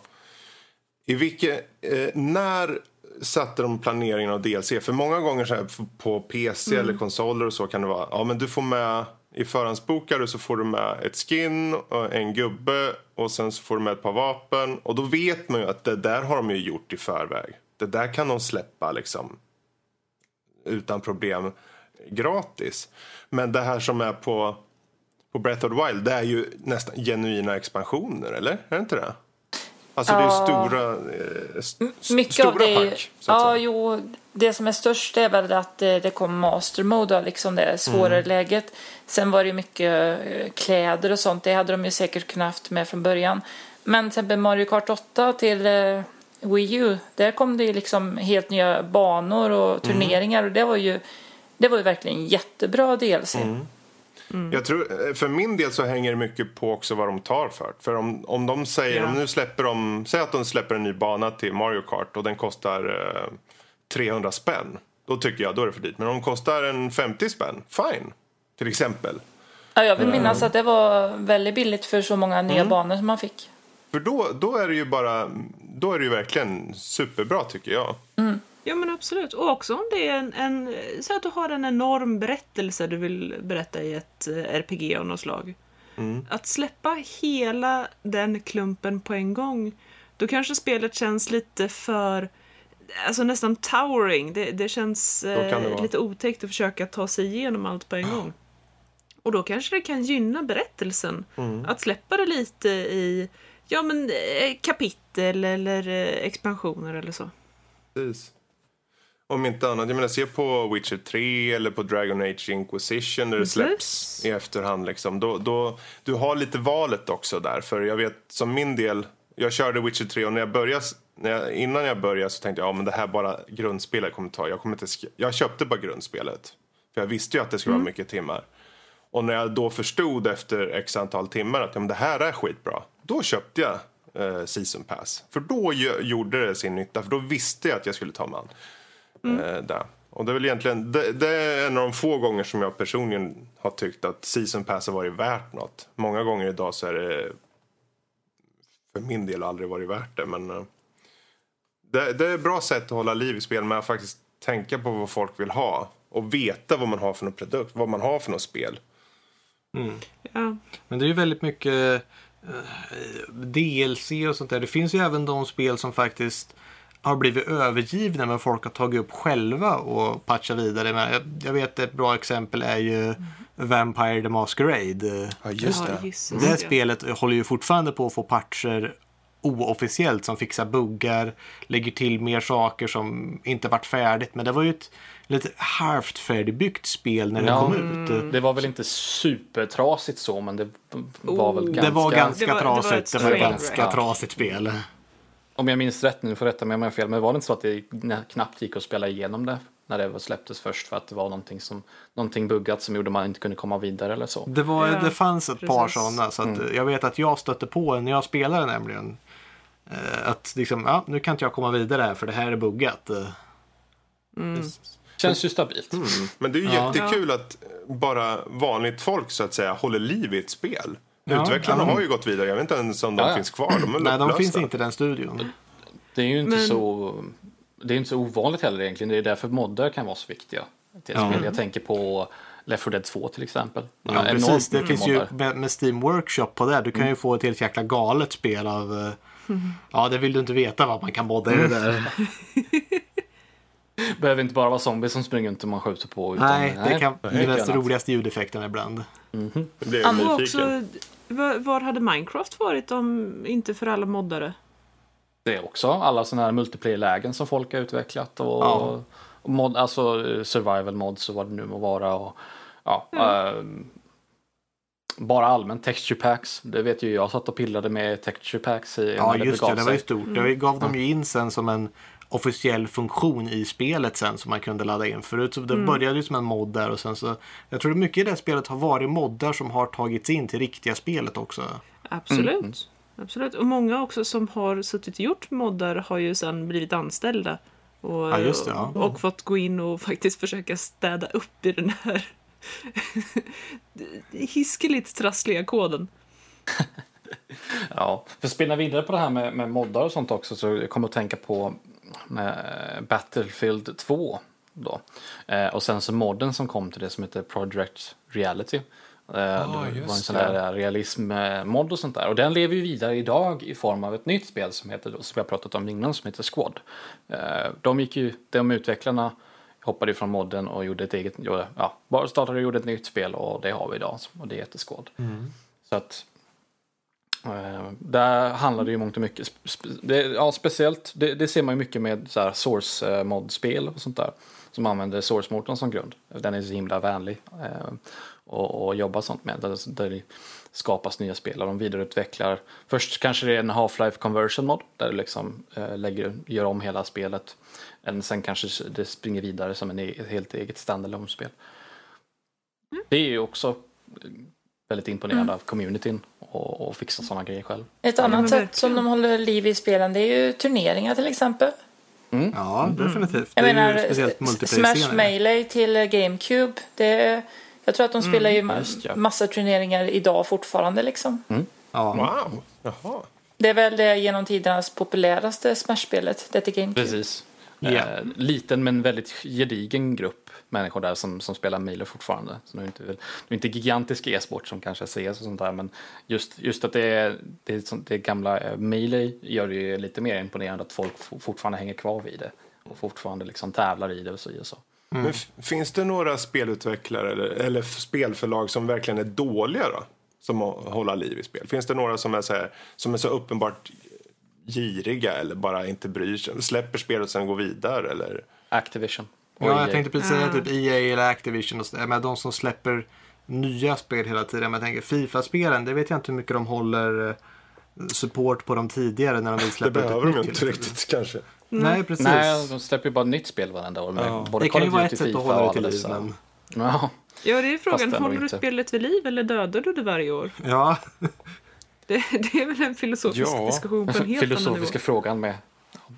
i vilket, eh, när satte de planeringen av DLC? För många gånger så här, på PC eller konsoler och så kan det vara, ja men du får med i förhandsbokare så får du med ett skin, och en gubbe och sen så får du med ett par vapen. Och då vet man ju att det där har de ju gjort i förväg. Det där kan de släppa liksom utan problem gratis. Men det här som är på, på Breath of the Wild, det är ju nästan genuina expansioner, eller? Är det inte det? Alltså det är ju stora, eh, st- mycket stora av det. pack. Så att ja, säga. jo, det som är störst är väl att eh, det kom master mode, liksom det svårare Mm. läget. Sen var det ju mycket eh, kläder och sånt. Det hade de ju säkert kunnat haft med från början. Men till exempel Mario Kart 8 till eh, Wii U, där kom det ju liksom helt nya banor och Mm. turneringar och det var ju det var ju verkligen jättebra DLC. Mm. Jag tror, eh, för min del så hänger det mycket på också vad de tar för. För om, om de säger, Ja. om nu släpper de, säg att de släpper en ny bana till Mario Kart och den kostar eh, 300 spänn, då tycker jag då är det för dyrt. Men om de kostar en 50 spänn, fine. Till exempel. Ja, jag vill minnas att det var väldigt billigt för så många nya Mm. banor som man fick. För då, då är det ju bara, då är det ju verkligen superbra tycker jag. Ja men absolut. Och också om det är en, en så att du har en enorm berättelse du vill berätta i ett eh, RPG av något slag. Att släppa hela den klumpen på en gång, då kanske spelet känns lite för Alltså nästan towering. Det, det känns det eh, lite otäckt att försöka ta sig igenom allt på en gång. Och då kanske det kan gynna berättelsen. Att släppa det lite i ja, men, eh, kapitel eller expansioner eller så. Precis. Om inte annat, jag menar se på Witcher 3 eller på Dragon Age Inquisition där det släpps Precis. i efterhand. Liksom. Då, då, du har lite valet också där. För jag vet som min del, jag körde Witcher 3 och när jag började, när jag, innan jag började så tänkte jag ja men det här bara grundspelet kommer ta. Jag, kommer inte, jag köpte bara grundspelet. För jag visste ju att det skulle vara mycket timmar. Och när jag då förstod efter x antal timmar att ja, men det här är skitbra. Då köpte jag eh, Season Pass. För då gjorde det sin nytta. För då visste jag att jag skulle ta mig an eh, det. Och det är väl egentligen, det, det är en av de få gånger som jag personligen har tyckt att Season Pass har varit värt något. Många gånger idag så är det för min del aldrig varit värt det. Men eh, det, det är ett bra sätt att hålla liv i spel med att faktiskt tänka på vad folk vill ha. Och veta vad man har för någon produkt, vad man har för något spel. Ja. Men det är ju väldigt mycket eh, DLC och sånt där. Det finns ju även de spel som faktiskt har blivit övergivna men folk har tagit upp själva och patchat vidare. Men jag, vet ett bra exempel är ju Vampire the Masquerade. Ja, just ja, det. Jesus, Det ja. spelet håller ju fortfarande på att få patcher oofficiellt som fixar buggar, lägger till mer saker som inte varit färdigt. Men det var ju ett lite halvt färdigbyggt spel när det Ja. kom ut. Det var väl inte supertrasigt så, men det var väl Oh. ganska... Det var ganska Det var- det var trasigt. ett Det var ett ganska trasigt spel. Om jag minns rätt nu, får rätta mig om jag har fel, men var det inte så att det knappt gick att spela igenom det när det var släpptes först för att det var någonting, som, någonting buggat som gjorde att man inte kunde komma vidare eller så? Det, var, Ja, det fanns ett par precis. sådana. Så att Jag vet att jag stötte på en när jag spelade nämligen. eh, Att liksom, ja, nu kan inte jag komma vidare här för det här är buggat. Eh, Känns ju stabilt. Men det är ju Ja. jättekul att bara vanligt folk så att säga håller liv i ett spel. Ja, Utvecklarna ja. har ju gått vidare. Jag vet inte ens om de Ja, ja. finns kvar. De är Nej, de finns inte i den studion. Det är ju inte Men- så... Det är inte så ovanligt heller egentligen. Det är därför moddar kan vara så viktiga. Till Ja. spel. Jag tänker på Left 4 Dead 2 till exempel. Ja, Enormt precis. Det finns ju med, med Steam Workshop på det. Du kan ju få ett helt jäkla galet spel av... eh, Ja, det vill du inte veta vad man kan modda i det där. behöver inte bara vara zombies som springer runt och man skjuter på. Utan, Nej, det kan bli annat. roligaste ljudeffekten ibland. Det blir jag nyfiken. också, vad, vad hade Minecraft varit om inte för alla moddare? Det är också alla sådana här multiplayer-lägen som folk har utvecklat och, Ja. och mod, alltså eh, survival mods och vad det nu må vara. Och, ja, ehm, bara allmänt texture packs. Det vet ju jag satt och pillade med texture packs i Ja, just det. Det var ju stort. Det gav de ju in sen som en officiell funktion i spelet sen som man kunde ladda in. Förut så det började ju som en mod där och sen så jag tror att mycket i det här spelet har varit moddar som har tagits in till riktiga spelet också. Absolut. Mm. Absolut. Och många också som har suttit och gjort moddar har ju sen blivit anställda. Och, Ja, just det, ja. och fått gå in och faktiskt försöka städa upp i den här hiskeligt trassliga koden. Ja, för spinna vidare på det här med, med moddar och sånt också så jag kommer att tänka på Battlefield 2 då. Eh, och sen så modden som kom till det som heter Project Reality. Eh, det var en sån där realism-mod och sånt där. Och den lever ju vidare idag i form av ett nytt spel som heter, som jag pratat om innan, som heter Squad. Eh, de gick ju, de utvecklarna hoppade ifrån modden och gjorde ett eget, ja, bara startade och gjorde ett nytt spel och det har vi idag. Och det heter Squad. Så att Eh, där handlar det ju mångt och mycket. Det, ja, speciellt, det, det ser man ju mycket med så här source eh, mod-spel och sånt där. Som använder source-motorn som grund. Den är så himla vänlig. Eh, och, och jobba sånt med. Där, där det skapas nya spel och de vidareutvecklar. Först kanske det är en Half-Life conversion mod. Där du liksom eh, lägger, gör om hela spelet. Men sen kanske det springer vidare som en ett helt eget standalone-spel. Det är ju också väldigt imponerande av communityn och, och fixa sådana grejer själv. Ett annat sätt som de håller liv i spelen det är ju turneringar till exempel. Ja, definitivt. Jag det är menar, ju speciellt Smash. Melee till GameCube. Det, jag tror att de spelar ju ma- just ja. massa turneringar idag fortfarande liksom. Ja. Wow, jaha. Det är väl det genom tidernas populäraste Smash-spelet, det till GameCube. Precis. Ja. Eh, liten men väldigt gedigen grupp människor där som, som spelar Milo fortfarande. Så nu är det inte, det är inte gigantisk e-sport som kanske CS och sånt där men just, just att det är, det, är sånt, det gamla eh, Melee gör det ju lite mer imponerande att folk fortfarande hänger kvar vid det och fortfarande liksom tävlar i det och så. Och så. Men f- finns det några spelutvecklare eller, eller spelförlag som verkligen är dåliga då? Som att hålla liv i spel? Finns det några som är så, här, som är så uppenbart giriga eller bara inte bryr sig? Släpper spelet och sen går vidare eller? Activision. Och Ja, EA. jag tänkte precis säga typ EA eller Activision och så, med de som släpper nya spel hela tiden. Men jag tänker Fifa-spelen, det vet jag inte hur mycket de håller eh, support på dem tidigare när de vill Det släppa ut ett behöver de inte riktigt kanske. Nej, precis. Nej, de släpper ju bara nytt spel varenda år. Med Ja. både det kan ju vara ett sätt att hålla det till liv. Men... Ja, Ja, det är frågan. Håller du spelet vid liv eller dödar du det varje år? Ja, Det, det är väl en filosofisk Ja. diskussion på en helt annan filosofiska nivå. frågan med.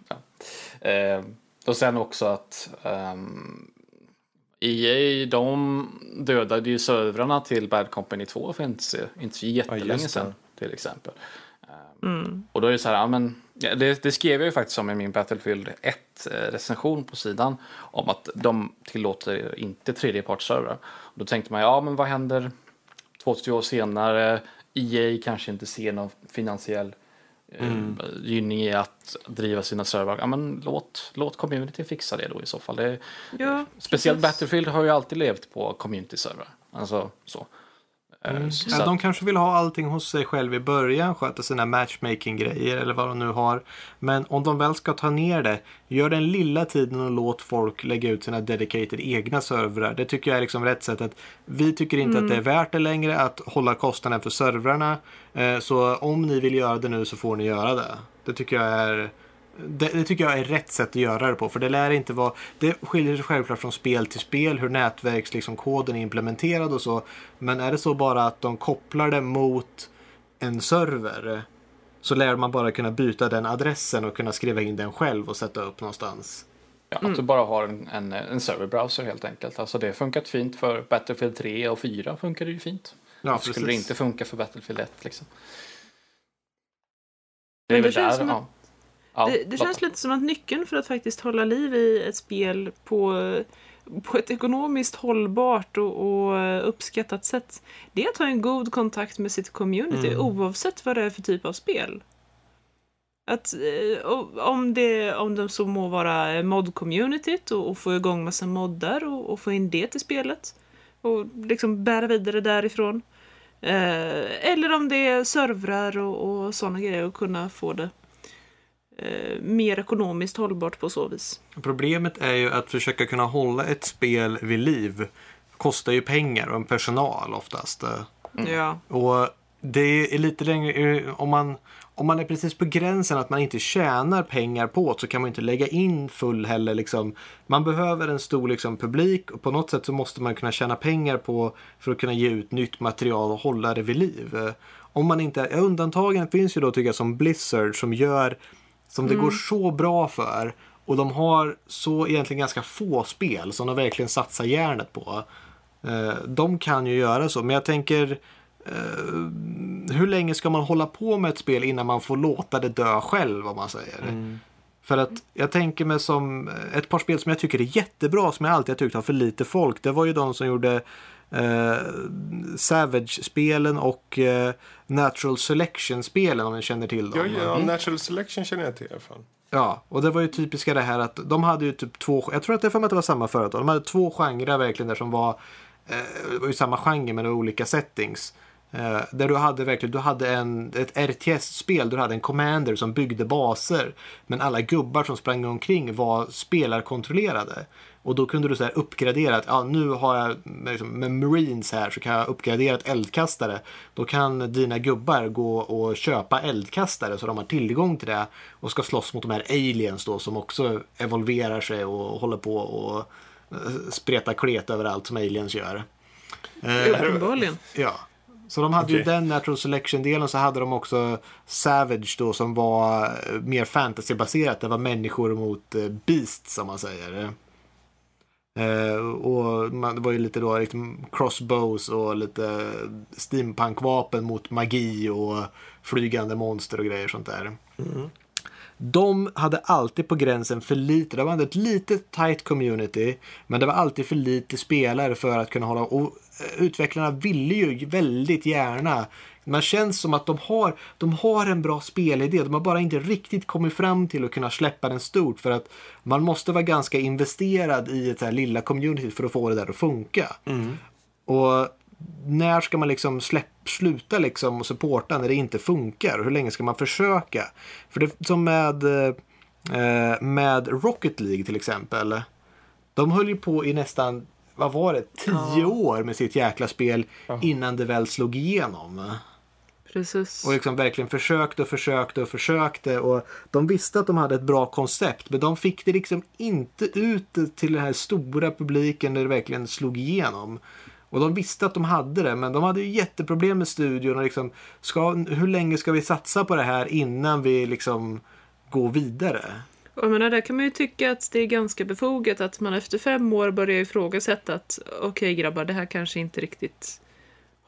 Ja. Eh, och sen också att um, EA de dödade ju servrarna till Bad Company 2 för inte, så- inte så jättelänge det. sedan till exempel. Um, Och då är det så här, ja, men, ja, det, det skrev jag ju faktiskt om i min Battlefield 1 eh, recension på sidan om att de tillåter inte tredjepartsservrar. Och Då tänkte man, ja men vad händer 20 år senare? EA kanske inte ser någon finansiell eh, gynning i att driva sina servrar. Ja, men låt, låt community fixa det då i så fall. Det, Ja, speciellt precis. Battlefield har ju alltid levt på community-servrar. Alltså så. Eh, så Ja, de kanske vill ha allting hos sig själv i början, sköta sina matchmaking-grejer eller vad de nu har. Men om de väl ska ta ner det, gör den lilla tiden och låt folk lägga ut sina dedicated egna servrar. Det tycker jag är liksom rätt sätt. att Vi tycker inte att det är värt det längre att hålla kostnaden för servrarna. Eh, Så om ni vill göra det nu så får ni göra det. Det tycker jag är det, det tycker jag är rätt sätt att göra det på. För det lär inte vara... Det skiljer sig självklart från spel till spel hur nätverkskoden liksom, koden är implementerad och så. Men är det så bara att de kopplar det mot en server så lär man bara kunna byta den adressen och kunna skriva in den själv och sätta upp någonstans. Ja, att du bara har en, en, en serverbrowser helt enkelt. Alltså det har funkat fint för Battlefield 3 och 4 funkar det ju fint. Ja, Varför skulle det inte funka för Battlefield 1 liksom? Men det väl känns där, som ja. Ja, Det, det känns lite som att nyckeln för att faktiskt hålla liv i ett spel på, på ett ekonomiskt hållbart och, och uppskattat sätt, det är att ha en god kontakt med sitt community oavsett vad det är för typ av spel. Att, eh, om, det, om det så må vara mod-communityt och, och få igång massa moddar och, och få in det till spelet och liksom bära vidare därifrån. Eh, eller om det är servrar och, och sådana grejer och kunna få det eh, mer ekonomiskt hållbart på så vis. Problemet är ju att försöka kunna hålla ett spel vid liv kostar ju pengar och en personal oftast. Ja. Och det är lite längre, eh, om man, om man är precis på gränsen att man inte tjänar pengar på det så kan man inte lägga in full heller. Liksom. Man behöver en stor liksom, publik och på något sätt så måste man kunna tjäna pengar på för att kunna ge ut nytt material och hålla det vid liv. Eh, Om man inte, ja, undantagen finns ju då tycker jag som Blizzard som gör som det går så bra för och de har så egentligen ganska få spel som de verkligen satsar järnet på. Eh, De kan ju göra så, men jag tänker eh, hur länge ska man hålla på med ett spel innan man får låta det dö själv om man säger. För att jag tänker mig som ett par spel som jag tycker är jättebra som jag alltid har tyckt har för lite folk. Det var ju de som gjorde eh, Savage-spelen och eh, Natural Selection-spelen om ni känner till dem. Ja, ja, Natural Selection känner jag till i alla fall. Ja, och det var ju typiska det här att de hade ju typ två, jag tror att det för mig att det var samma företag, de hade två genrer verkligen där som var, eh, det var ju samma genre men det var olika settings. Eh, där du hade verkligen, du hade en, ett RTS-spel, du hade en commander som byggde baser. Men alla gubbar som sprang omkring var spelarkontrollerade. Och då kunde du så här uppgradera att ja, nu har jag med, liksom, med Marines här så kan jag uppgradera ett eldkastare. Då kan dina gubbar gå och köpa eldkastare så de har tillgång till det och ska slåss mot de här aliens då som också evolverar sig och håller på och eh, spreta klet överallt som aliens gör. Eh, Uppenbarligen. Ja. Så de hade ju Okej. den Natural Selection-delen så hade de också Savage då som var eh, mer fantasybaserat. Det var människor mot eh, beasts som man säger. Eh, och man, det var ju lite då liksom crossbows och lite steampunkvapen mot magi och flygande monster och grejer sånt där. De hade alltid på gränsen för lite. De hade ett litet tight community. Men det var alltid för lite spelare för att kunna hålla... Och eh, utvecklarna ville ju väldigt gärna. Man känns som att de har, de har en bra spelidé. De har bara inte riktigt kommit fram till att kunna släppa den stort. För att man måste vara ganska investerad i ett så här lilla community för att få det där att funka. Och när ska man liksom släpp, sluta liksom och supporta när det inte funkar? Hur länge ska man försöka? För det som med, eh, med Rocket League till exempel. De höll ju på i nästan, vad var det, tio år med sitt jäkla spel innan det väl slog igenom. Precis. Och liksom verkligen försökte och försökte och försökte. Och de visste att de hade ett bra koncept. Men de fick det liksom inte ut till den här stora publiken där det verkligen slog igenom. Och de visste att de hade det. Men de hade ju jätteproblem med studion. Och liksom, ska, hur länge ska vi satsa på det här innan vi liksom går vidare? Och jag menar, där kan man ju tycka att det är ganska befogat att man efter fem år börjar ifrågasätta att okej grabbar, det här kanske inte riktigt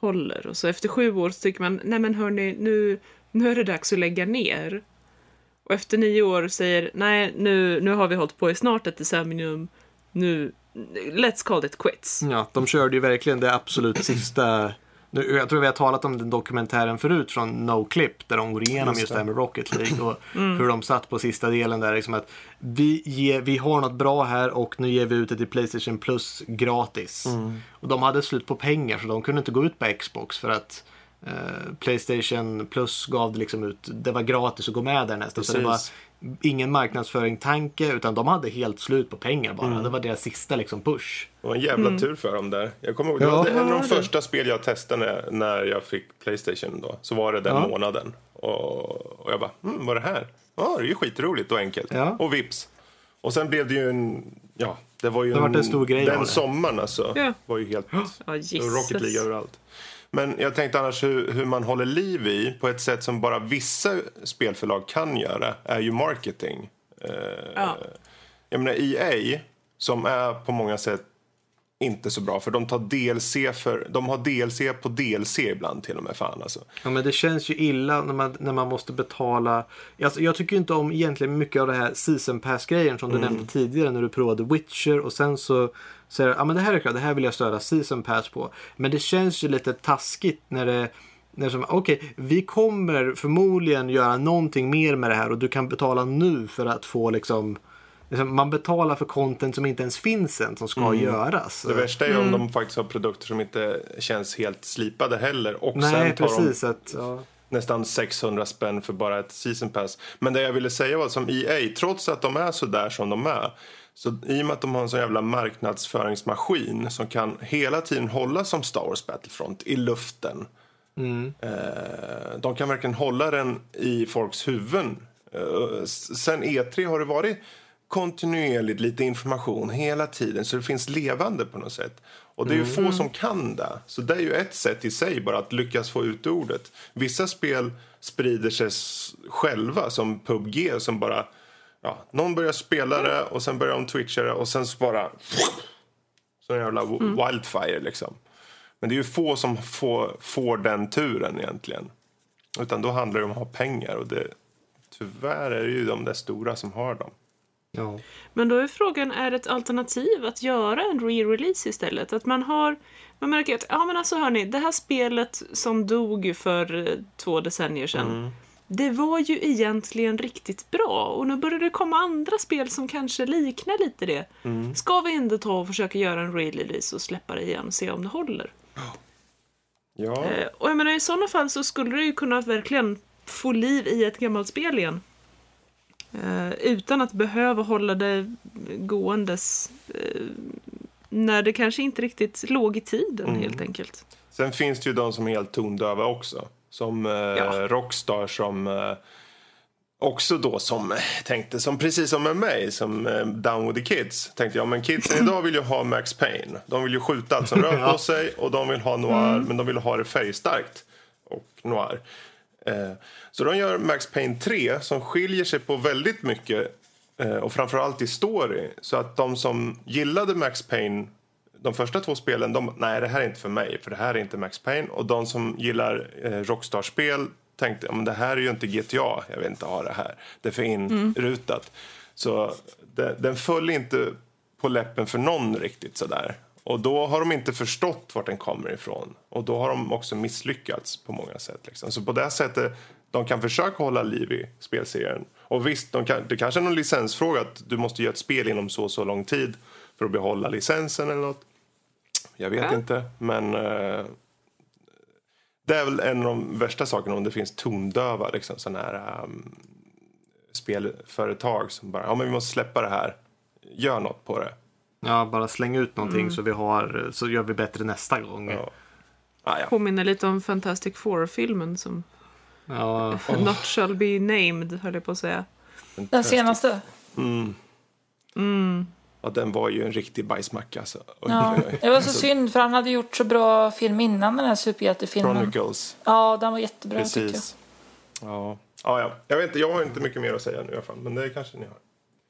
håller. Och så efter sju år så tycker man, nej men hörni, nu, nu är det dags att lägga ner. Och efter nio år säger, nej nu, nu har vi hållit på i snart ett decennium, nu, let's call it quits. Ja, de körde ju verkligen det absolut sista. Nu, jag tror vi har talat om den dokumentären förut från No Clip där de går igenom Just just det. här med Rocket League och hur de satt på sista delen där. Liksom att vi, ger, vi har något bra här och nu ger vi ut det till Playstation Plus gratis. Och de hade slut på pengar så de kunde inte gå ut på Xbox för att Playstation Plus gav det liksom ut, det var gratis att gå med där nästan. Så det var Precis. ingen marknadsföring-tanke utan de hade helt slut på pengar bara. Det var deras sista liksom push. Det var en jävla tur för dem där. Jag kommer ihåg, det Ja. var en av de det. första spel jag testade när, jag fick Playstation då. Så var det den Ja. månaden. Och, och jag bara, mm, vad är det här? Ja, det är ju skitroligt och enkelt. Ja. Och vips. Och sen blev det ju en, ja, det var ju Det vart en stor grej Den det. sommaren alltså, Ja. var ju helt, Jesus. Rocket League överallt. Men jag tänkte annars hur, hur man håller liv i på ett sätt som bara vissa spelförlag kan göra är ju marketing. Eh, Ja. Jag menar EA som är på många sätt inte så bra för de tar DLC för de har DLC på DLC ibland till och med fan alltså. Ja men det känns ju illa när man, när man måste betala. Alltså, jag tycker inte om egentligen mycket av det här season pass grejen som du nämnde tidigare när du provade Witcher och sen så säger ja men det här är klart, det här vill jag stödja season pass på. Men det känns ju lite taskigt när det när som, okej, vi kommer förmodligen göra någonting mer med det här och du kan betala nu för att få liksom liksom, man betalar för content som inte ens finns än som ska göras. Det värsta är om de faktiskt har produkter som inte känns helt slipade heller och Nej, sen tar precis. de Att, ja. nästan 600 spänn för bara ett season pass. Men det jag ville säga var som EA, trots att de är så där som de är så i och med att de har en sån jävla marknadsföringsmaskin som kan hela tiden hålla som Star Wars Battlefront i luften. Eh, de kan verkligen hålla den i folks huvuden. Eh, sen E3 har det varit kontinuerligt lite information hela tiden så det finns levande på något sätt. Och det är ju få som kan det. Så det är ju ett sätt i sig bara att lyckas få ut ordet. Vissa spel sprider sig själva som PubG som bara ja, någon börjar spela det och sen börjar de twitcha det och sen så bara så en jävla w- wildfire liksom. Men det är ju få som får, får den turen egentligen. Utan då handlar det om att ha pengar och det, tyvärr är det ju de där stora som har dem. Ja. Men då är frågan, är det ett alternativ att göra en re-release istället? Att man har, man märker att, ja men alltså hörni, det här spelet som dog för eh, två decennier sedan, det var ju egentligen riktigt bra och nu börjar det komma andra spel som kanske liknar lite det. Ska vi inte ta och försöka göra en re-release och släppa det igen och se om det håller? Ja, Eh, och jag menar i sådana fall så skulle det ju kunna verkligen få liv i ett gammalt spel igen. Eh, utan att behöva hålla det gåendes eh, när det kanske inte riktigt låg i tiden helt enkelt. Sen finns det ju de som är helt tondöva också. Som eh, Ja. Rockstar som... Eh, också då som tänkte, som precis som med mig, som eh, Down with the Kids. Tänkte jag, men kidsen idag vill ju ha Max Payne. De vill ju skjuta allt som rör på sig och de vill ha noir, men de vill ha det färgstarkt och noir. Eh, så de gör Max Payne 3 som skiljer sig på väldigt mycket eh, och framförallt i story. Så att de som gillade Max Payne de första två spelen, de, nej det här är inte för mig för det här är inte Max Payne. Och de som gillar eh, Rockstar-spel tänkte, men det här är ju inte GTA, jag vill inte ha det här. Det är för inrutat. Så det, den föll inte på läppen för någon riktigt sådär. Och då har de inte förstått vart den kommer ifrån. Och då har de också misslyckats på många sätt. Liksom. Så på det sättet, de kan försöka hålla liv i spelserien. Och visst, de kan, det kanske är någon licensfråga att du måste göra ett spel inom så och så lång tid för att behålla licensen eller något. Jag vet Ja. inte, men eh, det är väl en av de värsta sakerna om det finns tondöva liksom, såna här um, spelföretag som bara, ja men vi måste släppa det här, gör något på det. Ja, bara släng ut någonting så vi har, så gör vi bättre nästa gång. Ja. Ah, ja. Påminner lite om Fantastic Four-filmen som Ja, Not shall be named, höll jag på att säga. Den senaste. Ja, den var ju en riktig bajsmacka. Alltså. Ja. Det var så synd för han hade gjort så bra film innan den här superhjältefilmen. Chronicles, Ja, den var jättebra tycker jag. precis. Ja. Ja, ja. Jag vet inte, jag har inte mycket mer att säga nu i alla fall, men det kanske ni har.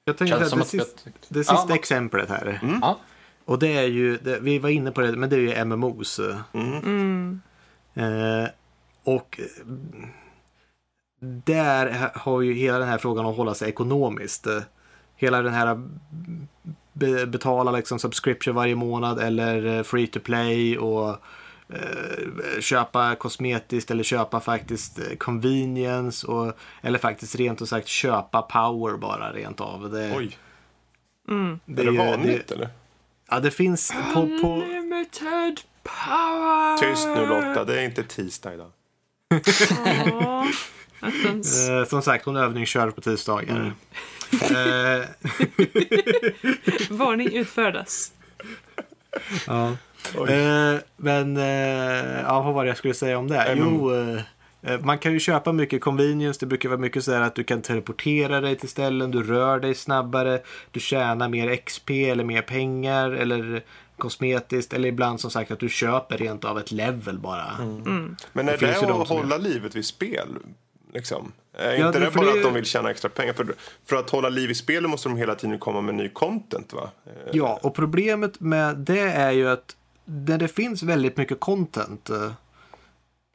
jag tänkte Känns att det, tyckt- det sista Ja. exemplet här. Ja. Och det är ju, det, vi var inne på det, men det är ju MMOs. Eh, och eh, där ha- har ju hela den här frågan att hålla sig ekonomiskt. Hela den här be, betala liksom subscription varje månad eller eh, free to play och eh, köpa kosmetiskt eller köpa faktiskt eh, convenience och, eller faktiskt rent och sagt köpa power bara rent av. Det, Oj, det är det vanligt eller? Ja, det finns på, på, Limited power! Tyst nu Lotta, det är inte tisdag idag. Eh, som sagt, hon övningskör på tisdagar. Eh, Varning utfärdas. ja. Eh, men eh, ja, vad var det jag skulle säga om det? Mm. Jo, eh, eh, man kan ju köpa mycket convenience. Det brukar vara mycket så här att du kan teleportera dig till ställen, du rör dig snabbare, du tjänar mer XP eller mer pengar eller kosmetiskt eller ibland som sagt att du köper rent av ett level bara. Men är Det det, att hålla livet vid spel? Liksom? Är Ja, inte det- bara det- att de vill tjäna extra pengar? För, för att hålla liv i spelet måste de hela tiden komma med ny content va? Eh, Ja, och problemet med det är ju att när det finns väldigt mycket content eh,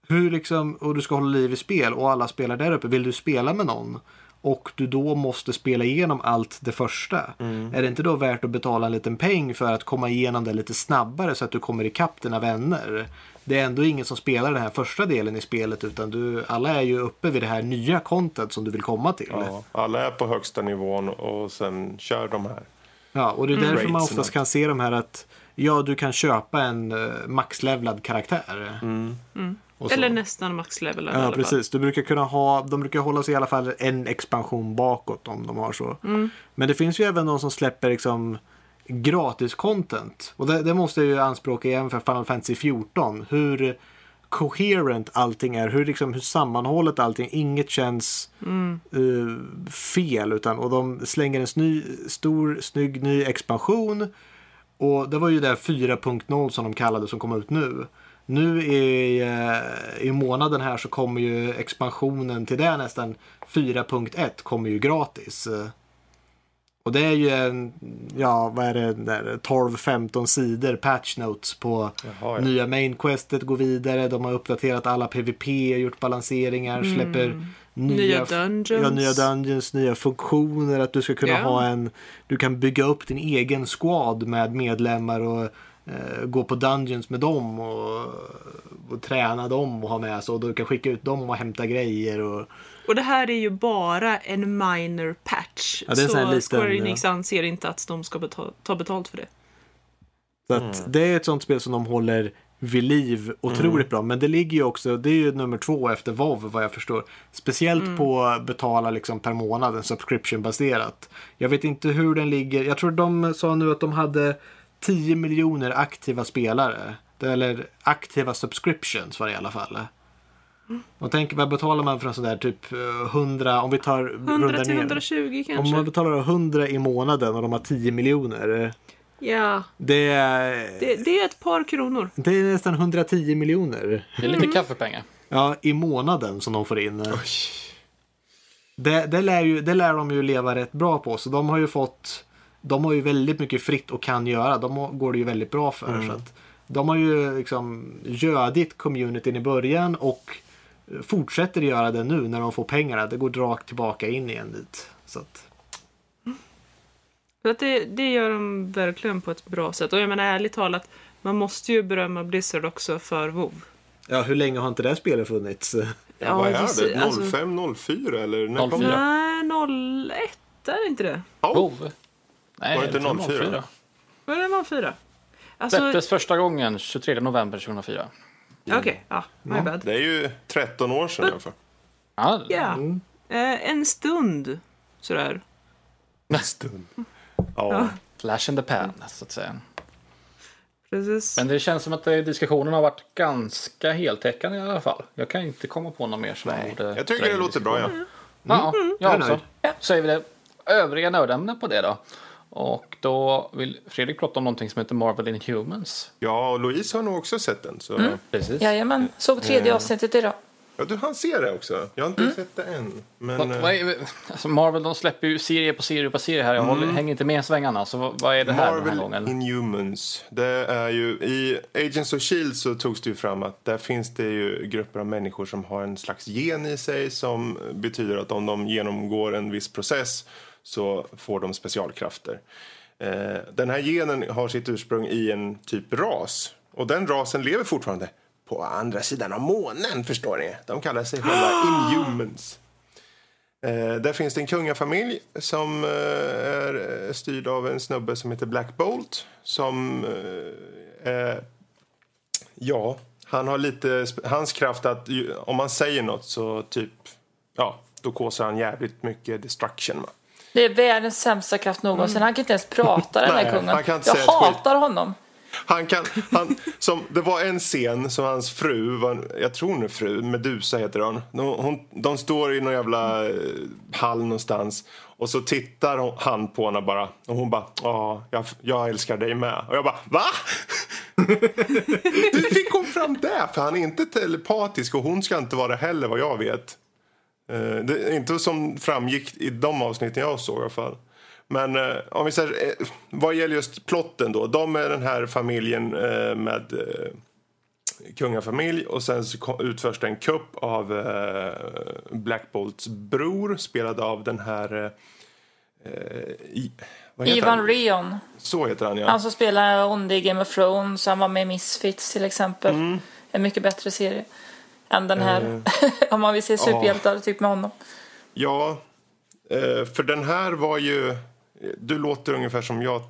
hur liksom, och du ska hålla liv i spel och alla spelar där uppe. Vill du spela med någon och du då måste spela igenom allt det första. Är det inte då värt att betala en liten peng för att komma igenom det lite snabbare så att du kommer ikapp dina vänner? Det är ändå ingen som spelar den här första delen i spelet utan du, alla är ju uppe vid det här nya content som du vill komma till. Ja, alla är på högsta nivån och sen kör de här. Ja, och det är därför man Rates och oftast kan se de här att ja, du kan köpa en uh, maxlevlad karaktär. Och så. Eller nästan maxlevel alla Ja, precis. Du brukar kunna ha, de brukar hålla sig i alla fall en expansion bakåt om de har så. Men det finns ju även de som släpper liksom gratis content. Och det, det måste jag ju anspråka igen för Final Fantasy 14. Hur coherent allting är, hur, liksom, hur sammanhållet allting Inget känns eh, fel. Utan, och de slänger en sny, stor, snygg ny expansion. Och det var ju det 4.0 som de kallade som kom ut nu. Nu i, eh, i månaden här så kommer ju expansionen till det nästan 4.1 kommer ju gratis. Och det är ju en, ja vad är det, där 12-15 sidor patch notes på Jaha, ja. nya main questet går vidare. De har uppdaterat alla PVP, gjort balanseringar, släpper nya, Nya dungeons. Ja, nya dungeons, nya funktioner. Att du ska kunna Ja. ha en, du kan bygga upp din egen squad med medlemmar och eh, gå på dungeons med dem och, och träna dem och ha med sig. Och du kan skicka ut dem och hämta grejer. Och, Och det här är ju bara en minor patch. Ja, det är en så liten, Square Enix ja. anser inte att de ska betala, ta betalt för det. Så att det är ett sånt spel som de håller vid liv otroligt bra. Men det ligger ju också, det är ju nummer två efter WoW vad jag förstår. Speciellt på betala liksom per månad, en subscription baserat. Jag vet inte hur den ligger. Jag tror de sa nu att de hade 10 miljoner aktiva spelare. Eller aktiva subscriptions var det i alla fall. Och tänk vad betalar man för en sån där typ eh, 100 om vi tar 100 rundar till ner. 120 Om kanske. man betalar 100 i månaden och de har 10 miljoner. Ja, Det är, det, det är ett par kronor. det är nästan 110 miljoner. Det är lite kaffepengar. Ja, i månaden som de får in. Det, det, lär ju, det lär de ju leva rätt bra på. Så de har ju fått De har ju väldigt mycket fritt och kan göra. De går det ju väldigt bra för. Så att de har ju liksom gödit communityn i början och fortsätter göra det nu när de får pengarna. Det går rakt tillbaka in igen dit. Så att, Så att det, det gör de verkligen på ett bra sätt. Och jag menar ärligt talat, man måste ju berömma Blizzard också för WoW. ja, hur länge har inte det spelet funnits? Ja, vad är det? Alltså- 05, 04 eller? När kom 04. det? Nej, 01 är det inte det? Oh, WoW? Nej, Var det inte jag tror 04? Var det 04? Alltså, Släpptes första gången 23 november 2004. Okej, ja, my bad. det är ju 13 år sedan i alla fall. Ja, Ja, eh, en stund sådär. Stund. Ja. flash in the pan, så att säga. Precis. Men det känns som att eh, diskussionen har varit ganska heltäckande i alla fall. Jag kan inte komma på något mer som Nej, borde jag tycker det låter bra, ja. Ja, jag också. Ja, säger vi det. Övriga nördämnen på det då. Och då vill Fredrik prata om någonting som heter Marvel Inhumans. Ja, och Louise har nog också sett den. Så... Precis. Jajamän, såg tredje Eh. avsnittet idag. Ja, du han ser det också. Jag har inte sett det än. Men, Vad, eh, vad är, alltså Marvel de släpper ju serie på serie på serie här. Jag håller, hänger inte med i svängarna. Så vad, vad är det här den här Marvel gången? Inhumans. Det är ju, I Agents of Shield så togs det ju fram att där finns det ju grupper av människor som har en slags gen i sig som betyder att om de genomgår en viss process så får de specialkrafter. Eh, den här genen har sitt ursprung i en typ ras och den rasen lever fortfarande på andra sidan av månen förstår ni. De kallar sig själva Inhumans. Eh, där finns det en kungafamilj som eh, är eh, styrd av en snubbe som heter Black Bolt. Som, eh, ja, han har lite, hans kraft att ju- om man säger något så typ, ja, då kåsar han jävligt mycket destruction. Va? Det är världens sämsta kraft någonsin. Han kan inte ens prata den här kungen. Jag hatar honom. Han kan, han, som, det var en scen som hans fru, var, jag tror hon är fru, Medusa heter hon. De, hon. de står i någon jävla eh, hall någonstans och så tittar hon, han på henne bara och hon bara ja, jag, jag älskar dig med. Och jag bara va? Hur fick hon fram det? För han är inte telepatisk och hon ska inte vara det heller vad jag vet. Eh, Det inte som framgick i de avsnitten jag såg i alla fall. Men eh, om vi säger, eh, vad gäller just plotten då. De är den här familjen eh, med eh, kungafamilj och sen så utförs det en kupp av eh, Black Bolts bror spelad av den här i, Ivan han? Rion. Så heter han ja. Han som spelar onde i Game of Thrones. Han var med i Misfits till exempel. Mm. En mycket bättre serie. Än den här. Eh. Om man vill se superhjältar, typ med honom. Ja, eh, för den här var ju... Du låter ungefär som jag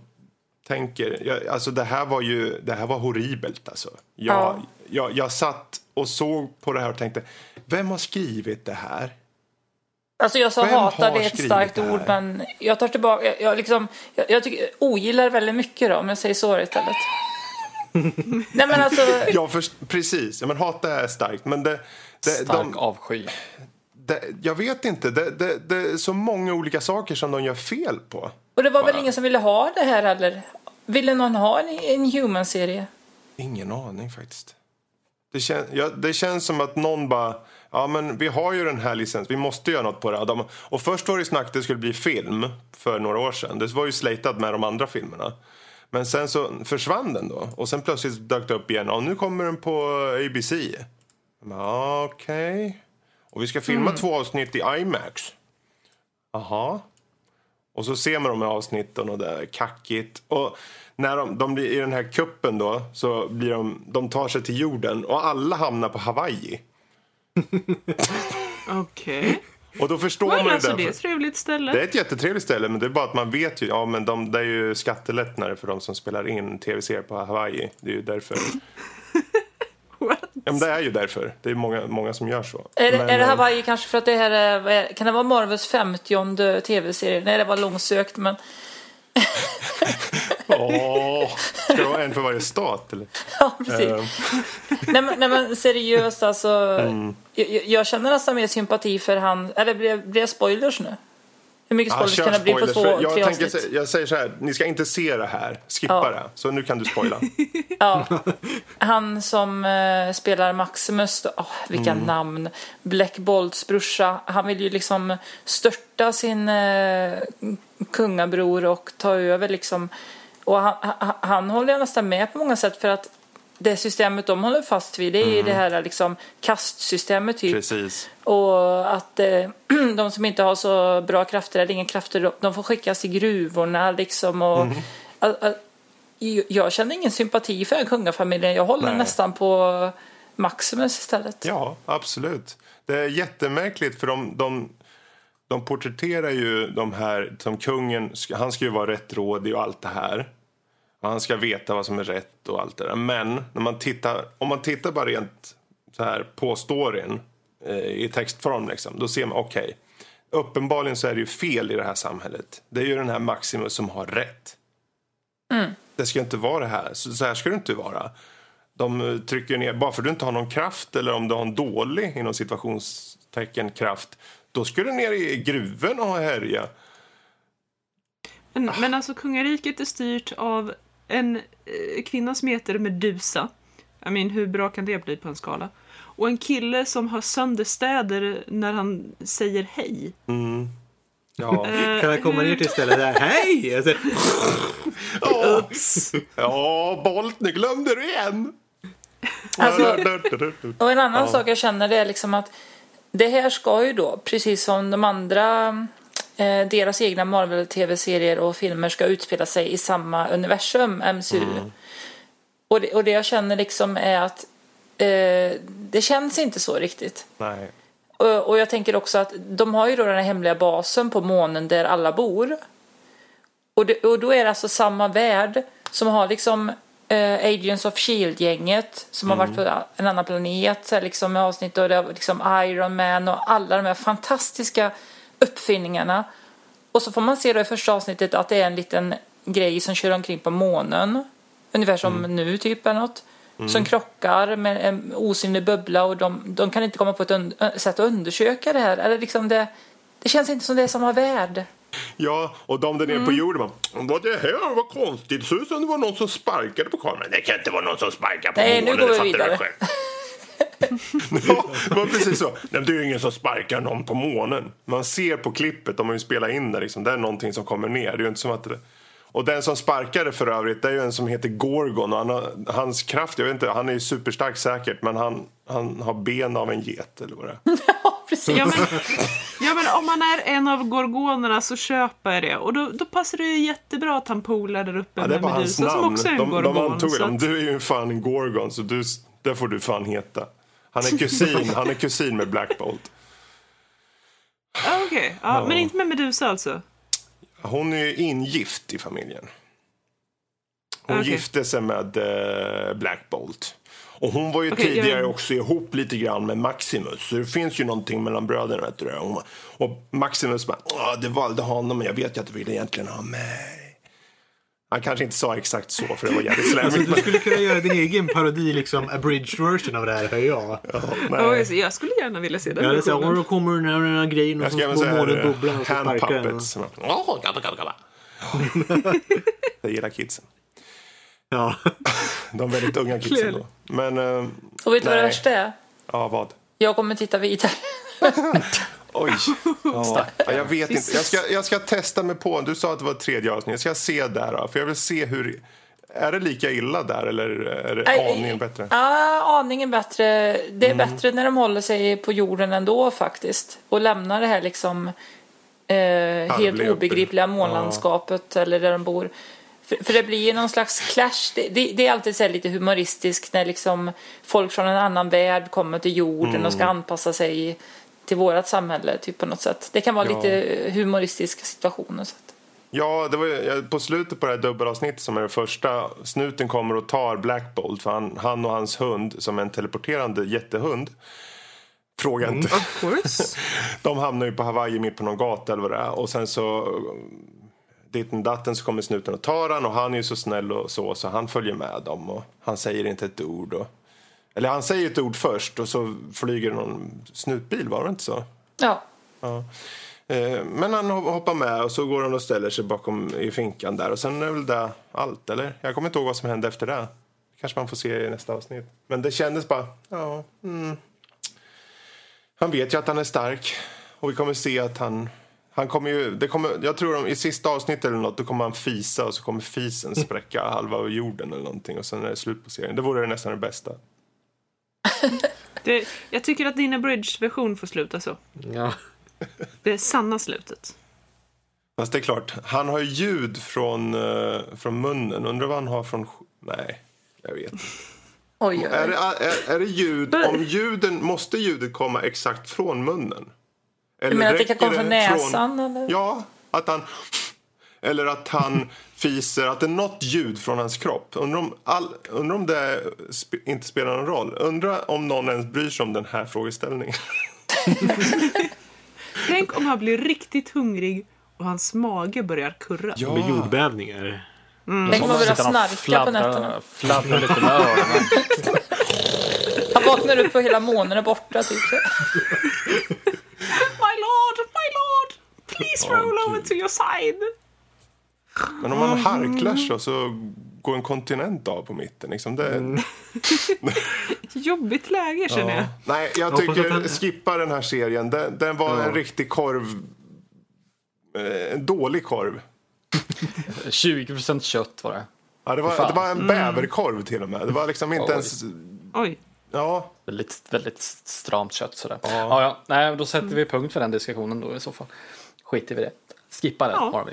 tänker. Jag, alltså det här var ju det här var horribelt. Alltså. Jag, Ja. jag, jag satt och såg på det här och tänkte, vem har skrivit det här? Alltså jag sa Vem hatar, det är ett starkt ord men jag tar tillbaka, jag, jag, liksom, jag, jag tycker, ogillar väldigt mycket då om jag säger så istället. Nej men alltså, Ja, för, precis. Ja, men hata är starkt. Men det, det, Stark de, avsky. det, jag vet inte. Det, det, det är så många olika saker som de gör fel på. och det var väl Bara- ingen som ville ha det här heller. Ville någon ha en, en human-serie? Ingen aning faktiskt. Det, kän, ja, det känns som att någon bara, ja men vi har ju den här licensen, vi måste göra något på det. här." De, och först var det snack att det skulle bli film för några år sedan. Det var ju slatat med de andra filmerna. Men sen så försvann den då. Och sen plötsligt dök det upp igen. Och nu kommer den på ABC. Okej. Och vi ska filma två avsnitt i IMAX. Jaha. Och så ser man de här avsnitten och det är kackigt. Och när de, de blir i den här kuppen då så blir de, de tar sig till jorden och alla hamnar på Hawaii. Okej. Och då förstår Okay. man ju Alltså därför- det är ett trevligt ställe. det är ett jättetrevligt ställe men det är bara att man vet ju, ja men de, det är ju skattelättnader för de som spelar in tv-serier på Hawaii. Det är ju därför. What? Ja men det är ju därför. Det är många, många som gör så. Är, det- Men, är det eh, Hawaii kanske för att det här är- kan det vara Marvels 50 tv-serie? Nej det var långsökt men Åh, ska det vara en för varje stat? Eller? Ja, precis. Eh, nej, men, nej men seriöst alltså. Mm. Jag, jag känner nästan mer sympati för han. Eller blir, det spoilers nu? Hur mycket Ja, spoilers kör kan det bli på två, jag, tre tänker, avsnitt? sä- jag säger så här, ni ska inte se det här. Skippa Ja. det. Så nu kan du spoila. Ja. Han som eh, spelar Maximus, då, oh, vilka Mm. namn. Black Bolts brorsa. Han vill ju liksom störta sin eh, kungabror och ta över liksom. Och han, han, han håller jag nästan med på många sätt för att det systemet de håller fast vid det är ju det här liksom kastsystemet typ. Mm. Precis. Och att eh, de som inte har så bra krafter eller inga krafter, de- får skickas till gruvorna liksom. Och, Mm. att- att- jag känner ingen sympati för kungafamiljen. Jag håller Nej. nästan på Maximus istället. Ja, absolut. Det är jättemärkligt för de, de, de porträtterar ju de här som kungen. Han ska ju vara rättrådig och allt det här. Och han ska veta vad som är rätt och allt det där. Men när man tittar, om man tittar bara rent så här på storyn eh, i textform liksom, då ser man okej. uppenbarligen så är det ju fel i det här samhället. Det är ju den här Maximus som har rätt. Det ska inte vara det här. Så, så här ska det inte vara. De eh, trycker ner, bara för att du inte har någon kraft eller om du har en dålig inom situationstecken kraft, då ska du ner i gruvorna och härja. Men, men alltså kungariket är styrt av en eh, kvinna som heter Medusa. Jag mean, hur bra kan det bli på en skala? Och en kille som har sönder städer när han säger hej. Ja. Eh, Kan jag komma ner till stället där? Hej! Alltså, Oops! Ja, Bolt, nu glömde du igen! Alltså- Och en annan Ja. sak jag känner det är liksom att det här ska ju då, precis som de andra, eh, deras egna Marvel-tv-serier och filmer ska utspela sig i samma universum, MCU. Och, det, och det jag känner liksom är att eh, det känns inte så riktigt. Nej. Och, och jag tänker också att de har ju då den här hemliga basen på månen där alla bor. Och, det, och då är det alltså samma värld som har liksom eh, Agents of Shield-gänget som har varit på en annan planet så här liksom med avsnitt och det har liksom Iron Man och alla de här fantastiska uppfinningarna. Och så får man se då i första avsnittet att det är en liten grej som kör omkring på månen. Ungefär som nu typ eller något. Som krockar med en osynlig bubbla och de, de kan inte komma på ett sätt att undersöka det här. Eller liksom det, det känns inte som det är samma värld. Ja, och de där nere på jorden bara, vad det här var konstigt. Det ser ut som det var någon som sparkade på kameran. Det kan inte vara någon som sparkar på Nej, nu månen, går vi vidare. ja, det var precis så. Det är ju ingen som sparkar någon på månen. Man ser på klippet, de har ju spelat in det, liksom. det är någonting som kommer ner. Det är ju inte som att. Och den som sparkade för övrigt, det är ju en som heter Gorgon. Och han har, hans kraft, jag vet inte, han är ju superstark säkert, men han, han har ben av en get eller vad det är. Ja, precis. Ja men, ja men om man är en av gorgonerna så köper jag det. Och då, då passar det ju jättebra att han polar där uppe Ja, med Medusa som också är en De, de gorgon. antog så att- Du är ju fan en Gorgon, så du, det får du fan heta. Han är kusin, han är kusin med Black Bolt. Ja, Okej, ja, men inte med Medusa alltså? Hon är ju ingift i familjen. Hon Okej. gifte sig med eh, Black Bolt. Och hon var ju Okej, tidigare jag- också ihop lite grann med Maximus. Så det finns ju någonting mellan bröderna. Vet du. Och Maximus bara, "Åh, det valde honom men jag vet ju att du ville egentligen ha mig. Han kanske inte sa exakt så för det var jävligt slämmigt. du skulle kunna göra din egen parodi, liksom abridged version av det här, hör jag. så jag skulle gärna vilja se den Ja, versionen. och då kommer den här, den här grejen och jag så säga månenbubblan och så sparkar den. gabba. Det gillar kidsen. Ja. De väldigt unga kidsen då. Men, Och vet du vad det värsta är? ja vad? Jag kommer titta vidare. Oj. Ja. Ja, jag vet inte. Jag ska, jag ska testa mig på. Du sa att det var tredje avsnitt. Jag ska se där. Då, för jag vill se hur... Är det lika illa där eller är det aningen bättre? Ja, aningen bättre. Det är Mm. bättre när de håller sig på jorden ändå faktiskt. Och lämnar det här liksom eh, helt obegripliga månlandskapet eller där de bor. För, för det blir ju någon slags clash. Det, det, det är alltid så här lite humoristiskt när liksom folk från en annan värld kommer till jorden och Mm. ska anpassa sig till vårt samhälle typ på något sätt. Det kan vara Ja. lite humoristiska situationer. Så att. Ja, det var ju- på slutet på det här dubbelavsnittet som är det första. Snuten kommer och tar Black Bolt. För han, han och hans hund, som är en teleporterande jättehund. Fråga inte. Of course. De hamnar ju på Hawaii mitt på någon gata eller vad det är. Och sen så ditten datten så kommer snuten och tar han och han är ju så snäll och så så han följer med dem och han säger inte ett ord. Och, eller han säger ett ord först och så flyger någon snutbil, var det inte så? Ja. Ja. Eh, Men han ho- hoppar med och så går han och ställer sig bakom i finkan där och sen är väl det allt, eller? Jag kommer inte ihåg vad som hände efter det. Kanske man får se i nästa avsnitt. Men det kändes bara, ja, mm. Han vet ju att han är stark och vi kommer se att han han kommer ju, det kommer, jag tror om, i sista avsnittet eller något, då kommer han fisa och så kommer fisen spräcka halva jorden eller någonting och sen är det slut på serien. Det vore nästan det bästa. Det, jag tycker att din abridged-version får sluta så. Ja. Det är sanna slutet. Fast det är klart, han har ju ljud från, eh, från munnen. Undrar vad han har från... Nej, jag vet inte. Oj, oj, Är det, är, är det ljud, om ljuden, måste ljudet komma exakt från munnen? Eller Du menar att det kan komma från näsan? Eller? Ja, att han... Eller att han fiser, att det är något ljud från hans kropp. Undrar om, all, undrar om det sp- inte spelar någon roll. Undrar om någon ens bryr sig om den här frågeställningen. Tänk om han blir riktigt hungrig och hans mage börjar kurra. Med jordbävningar. Tänk om börjar han och snarka på nätterna. Fladdrar lite med öronen. Han vaknar upp och hela månen är borta. Typ. så. My lord, my lord! Please roll over Gud. to your side! Men om man harklar så, så går en kontinent av på mitten. Liksom det, Jobbigt läge känner jag. Nej, jag tycker att den- skippa den här serien. Den, den var en riktig korv. eh, En dålig korv. 20% kött var det. Ja, det, var, det var en bäverkorv till och med. Det var liksom inte Oj. ens... Oj. Ja, Väldigt, väldigt stramt kött sådär. Ja. Ja, Nej, då sätter vi punkt för den diskussionen då i så fall. Skiter vi i det. Skippa den. Ja.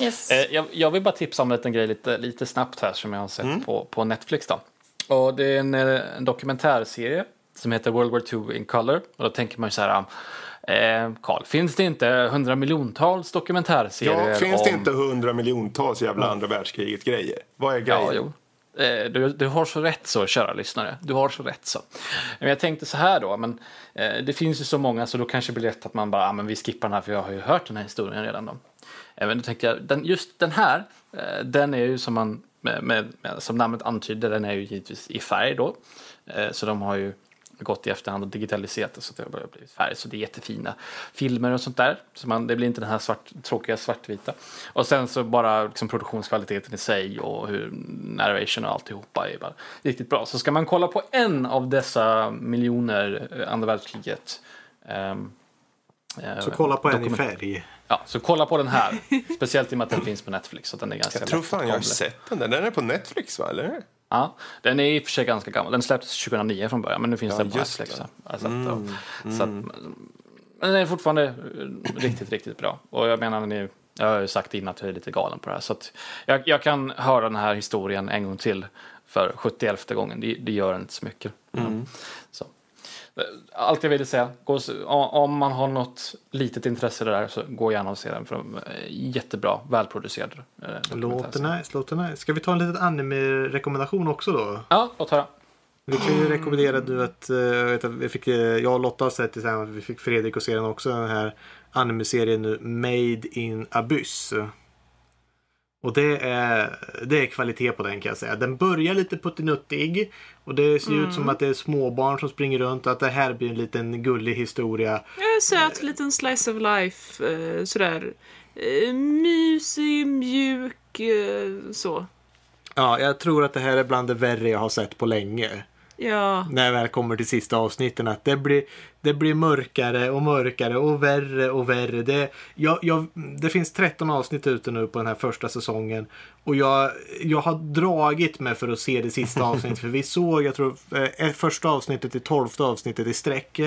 Yes. Eh, jag, jag vill bara tipsa om en liten grej lite, lite snabbt här som jag har sett på, på Netflix. Då. Och det är en, eh, en dokumentärserie som heter World War II in Color. Och då tänker man ju så här, eh, Carl, finns det inte hundra miljontals dokumentärserier ja finns om... det inte hundra miljontals jävla andra världskriget-grejer? Vad är grejen? Ja, jo. Eh, du, du har så rätt så, kära lyssnare. Du har så rätt så. Men jag tänkte så här då, men eh, det finns ju så många så då kanske det blir lätt att man bara, ah, men vi skippar den här för jag har ju hört den här historien redan då. Eh, Men då tänkte jag, den, just den här, eh, den är ju som man, med, med, med, som namnet antyder, den är ju givetvis i färg då. Eh, Så de har ju gått i efterhand och digitaliserat det så att det har börjat bli färg. Så det är jättefina filmer och sånt där. Så man, det blir inte den här svart, tråkiga svartvita. Och sen så bara liksom produktionskvaliteten i sig och hur narration och alltihopa är bara riktigt bra. Så ska man kolla på en av dessa miljoner eh, andra världskriget. eh, Så kolla på en i färg. Ja, så kolla på den här. Speciellt i och med att den finns på Netflix. Så den är ganska Jag tror fan jag har sett den där. Den är på Netflix va? Eller? Ja, den är i och för sig ganska gammal. Den släpptes 2009 från början, men nu finns Ja, den på Netflix. Alltså, att, så att, men den är fortfarande eh, riktigt, riktigt bra. Och jag menar, ni, jag har ju sagt innan att jag är lite galen på det här. Så att jag, jag kan höra den här historien en gång till för 71 gången. Det, det gör inte så mycket. Så. Allt jag ville säga, och om man har något litet intresse där så gå gärna och se den. För de är jättebra, välproducerad. eh, Låter nice, låter nice. Ska vi ta en liten anime-rekommendation också då? Ja, låt höra. Vi kan ju rekommendera du att, eh, jag, vi fick, eh, jag och Lotta har sett tillsammans, vi fick Fredrik att se den också, den här anime-serien nu, Made in Abyss. Och det är, det är kvalitet på den kan jag säga. Den börjar lite puttinuttig och det ser ut som att det är småbarn som springer runt och att det här blir en liten gullig historia. En söt liten slice of life. Eh, sådär. Eh, mysig, mjuk, eh, så. Ja, jag tror att det här är bland det värre jag har sett på länge. Ja. när jag väl kommer till sista avsnitten att det blir, det blir mörkare och mörkare och värre och värre. Det, jag, jag, det finns 13 avsnitt ute nu på den här första säsongen och jag, jag har dragit mig för att se det sista avsnittet för vi såg, jag tror, eh, första avsnittet till 12 avsnittet i sträck.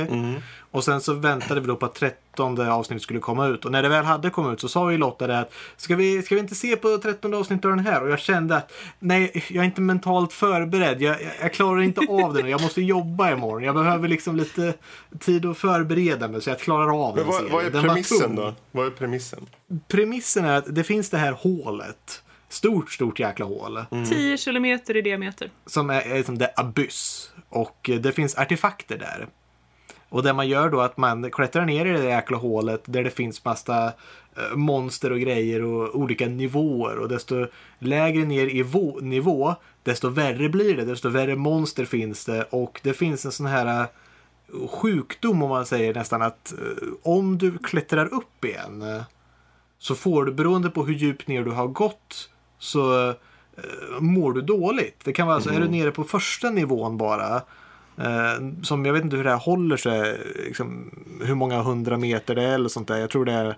Och sen så väntade vi då på att 13 avsnittet skulle komma ut och när det väl hade kommit ut så sa ju Lotta det att ska vi, ska vi inte se på 13 avsnittet av den här? Och jag kände att nej, jag är inte mentalt förberedd. Jag, jag, jag klarar inte av det nu. Jag måste jobba imorgon. Jag behöver liksom lite tid att förbereda mig så jag klarar av Men den vad, vad är. Den premissen då? Vad är premissen? Premissen är att det finns det här hålet. Stort, stort jäkla hål. 10 kilometer i diameter. Som är, är som det abyss. Och eh, det finns artefakter där. Och det man gör då är att man klättrar ner i det jäkla hålet där det finns massa eh, monster och grejer och olika nivåer. Och desto lägre ner i nivå, desto värre blir det. Desto värre monster finns det. Och det finns en sån här eh, sjukdom om man säger nästan att eh, om du klättrar upp igen så får du beroende på hur djupt ner du har gått så mår du dåligt. Det kan vara så, mm. är du nere på första nivån bara Eh, som jag vet inte hur det här håller sig. Liksom, hur många hundra meter det är eller sånt där. Jag tror det är.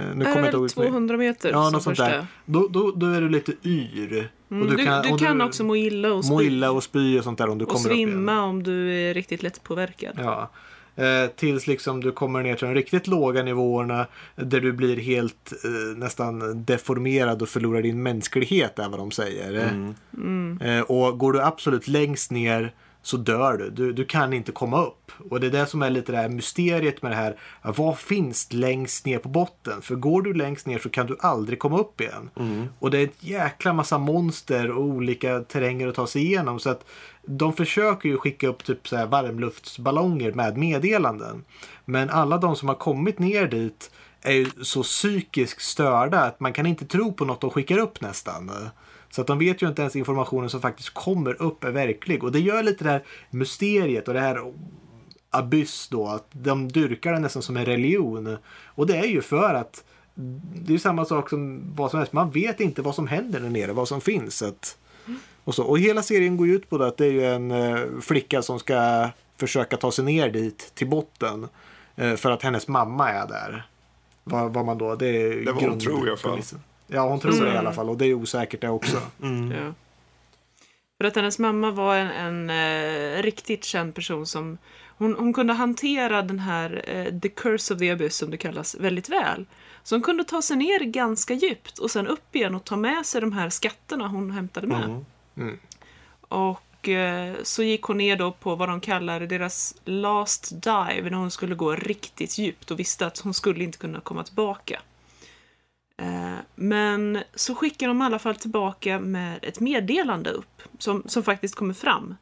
Eh, nu kommer jag 200 meter. Ja, något sånt där. Då, då, då är du lite yr. Mm, och du, du kan, du kan också må illa och spy. Må illa och spy och sånt där om du och kommer upp igen. Och svimma om du är riktigt lätt påverkad. Ja. Eh, tills liksom du kommer ner till de riktigt låga nivåerna där du blir helt eh, nästan deformerad och förlorar din mänsklighet är vad de säger. Mm. Mm. Eh, och går du absolut längst ner så dör du. du. Du kan inte komma upp. Och det är det som är lite det här mysteriet med det här. Vad finns längst ner på botten? För går du längst ner så kan du aldrig komma upp igen. Mm. Och det är ett jäkla massa monster och olika terränger att ta sig igenom. Så att de försöker ju skicka upp typ så här varmluftsballonger med meddelanden. Men alla de som har kommit ner dit är ju så psykiskt störda att man kan inte tro på något de skickar upp nästan. Så att de vet ju inte ens informationen som faktiskt kommer upp är verklig. Och det gör lite det här mysteriet och det här abyss då. Att de dyrkar det nästan som en religion. Och det är ju för att det är samma sak som vad som helst. Man vet inte vad som händer där nere, vad som finns. Att, och, så. och hela serien går ju ut på det att det är ju en uh, flicka som ska försöka ta sig ner dit till botten. Uh, för att hennes mamma är där. Vad, vad man då, det är det var hon tror jag för. Ja, hon tror mm. det i alla fall och det är osäkert det också. Mm. Ja. För att hennes mamma var en, en eh, riktigt känd person som hon, hon kunde hantera den här eh, the curse of the abyss som det kallas väldigt väl. Så hon kunde ta sig ner ganska djupt och sen upp igen och ta med sig de här skatterna hon hämtade med. Mm. mm. Och eh, så gick hon ner då på vad de kallar deras last dive när hon skulle gå riktigt djupt och visste att hon skulle inte kunna komma tillbaka. Eh, men så skickar de i alla fall tillbaka med ett meddelande upp som, som faktiskt kommer fram.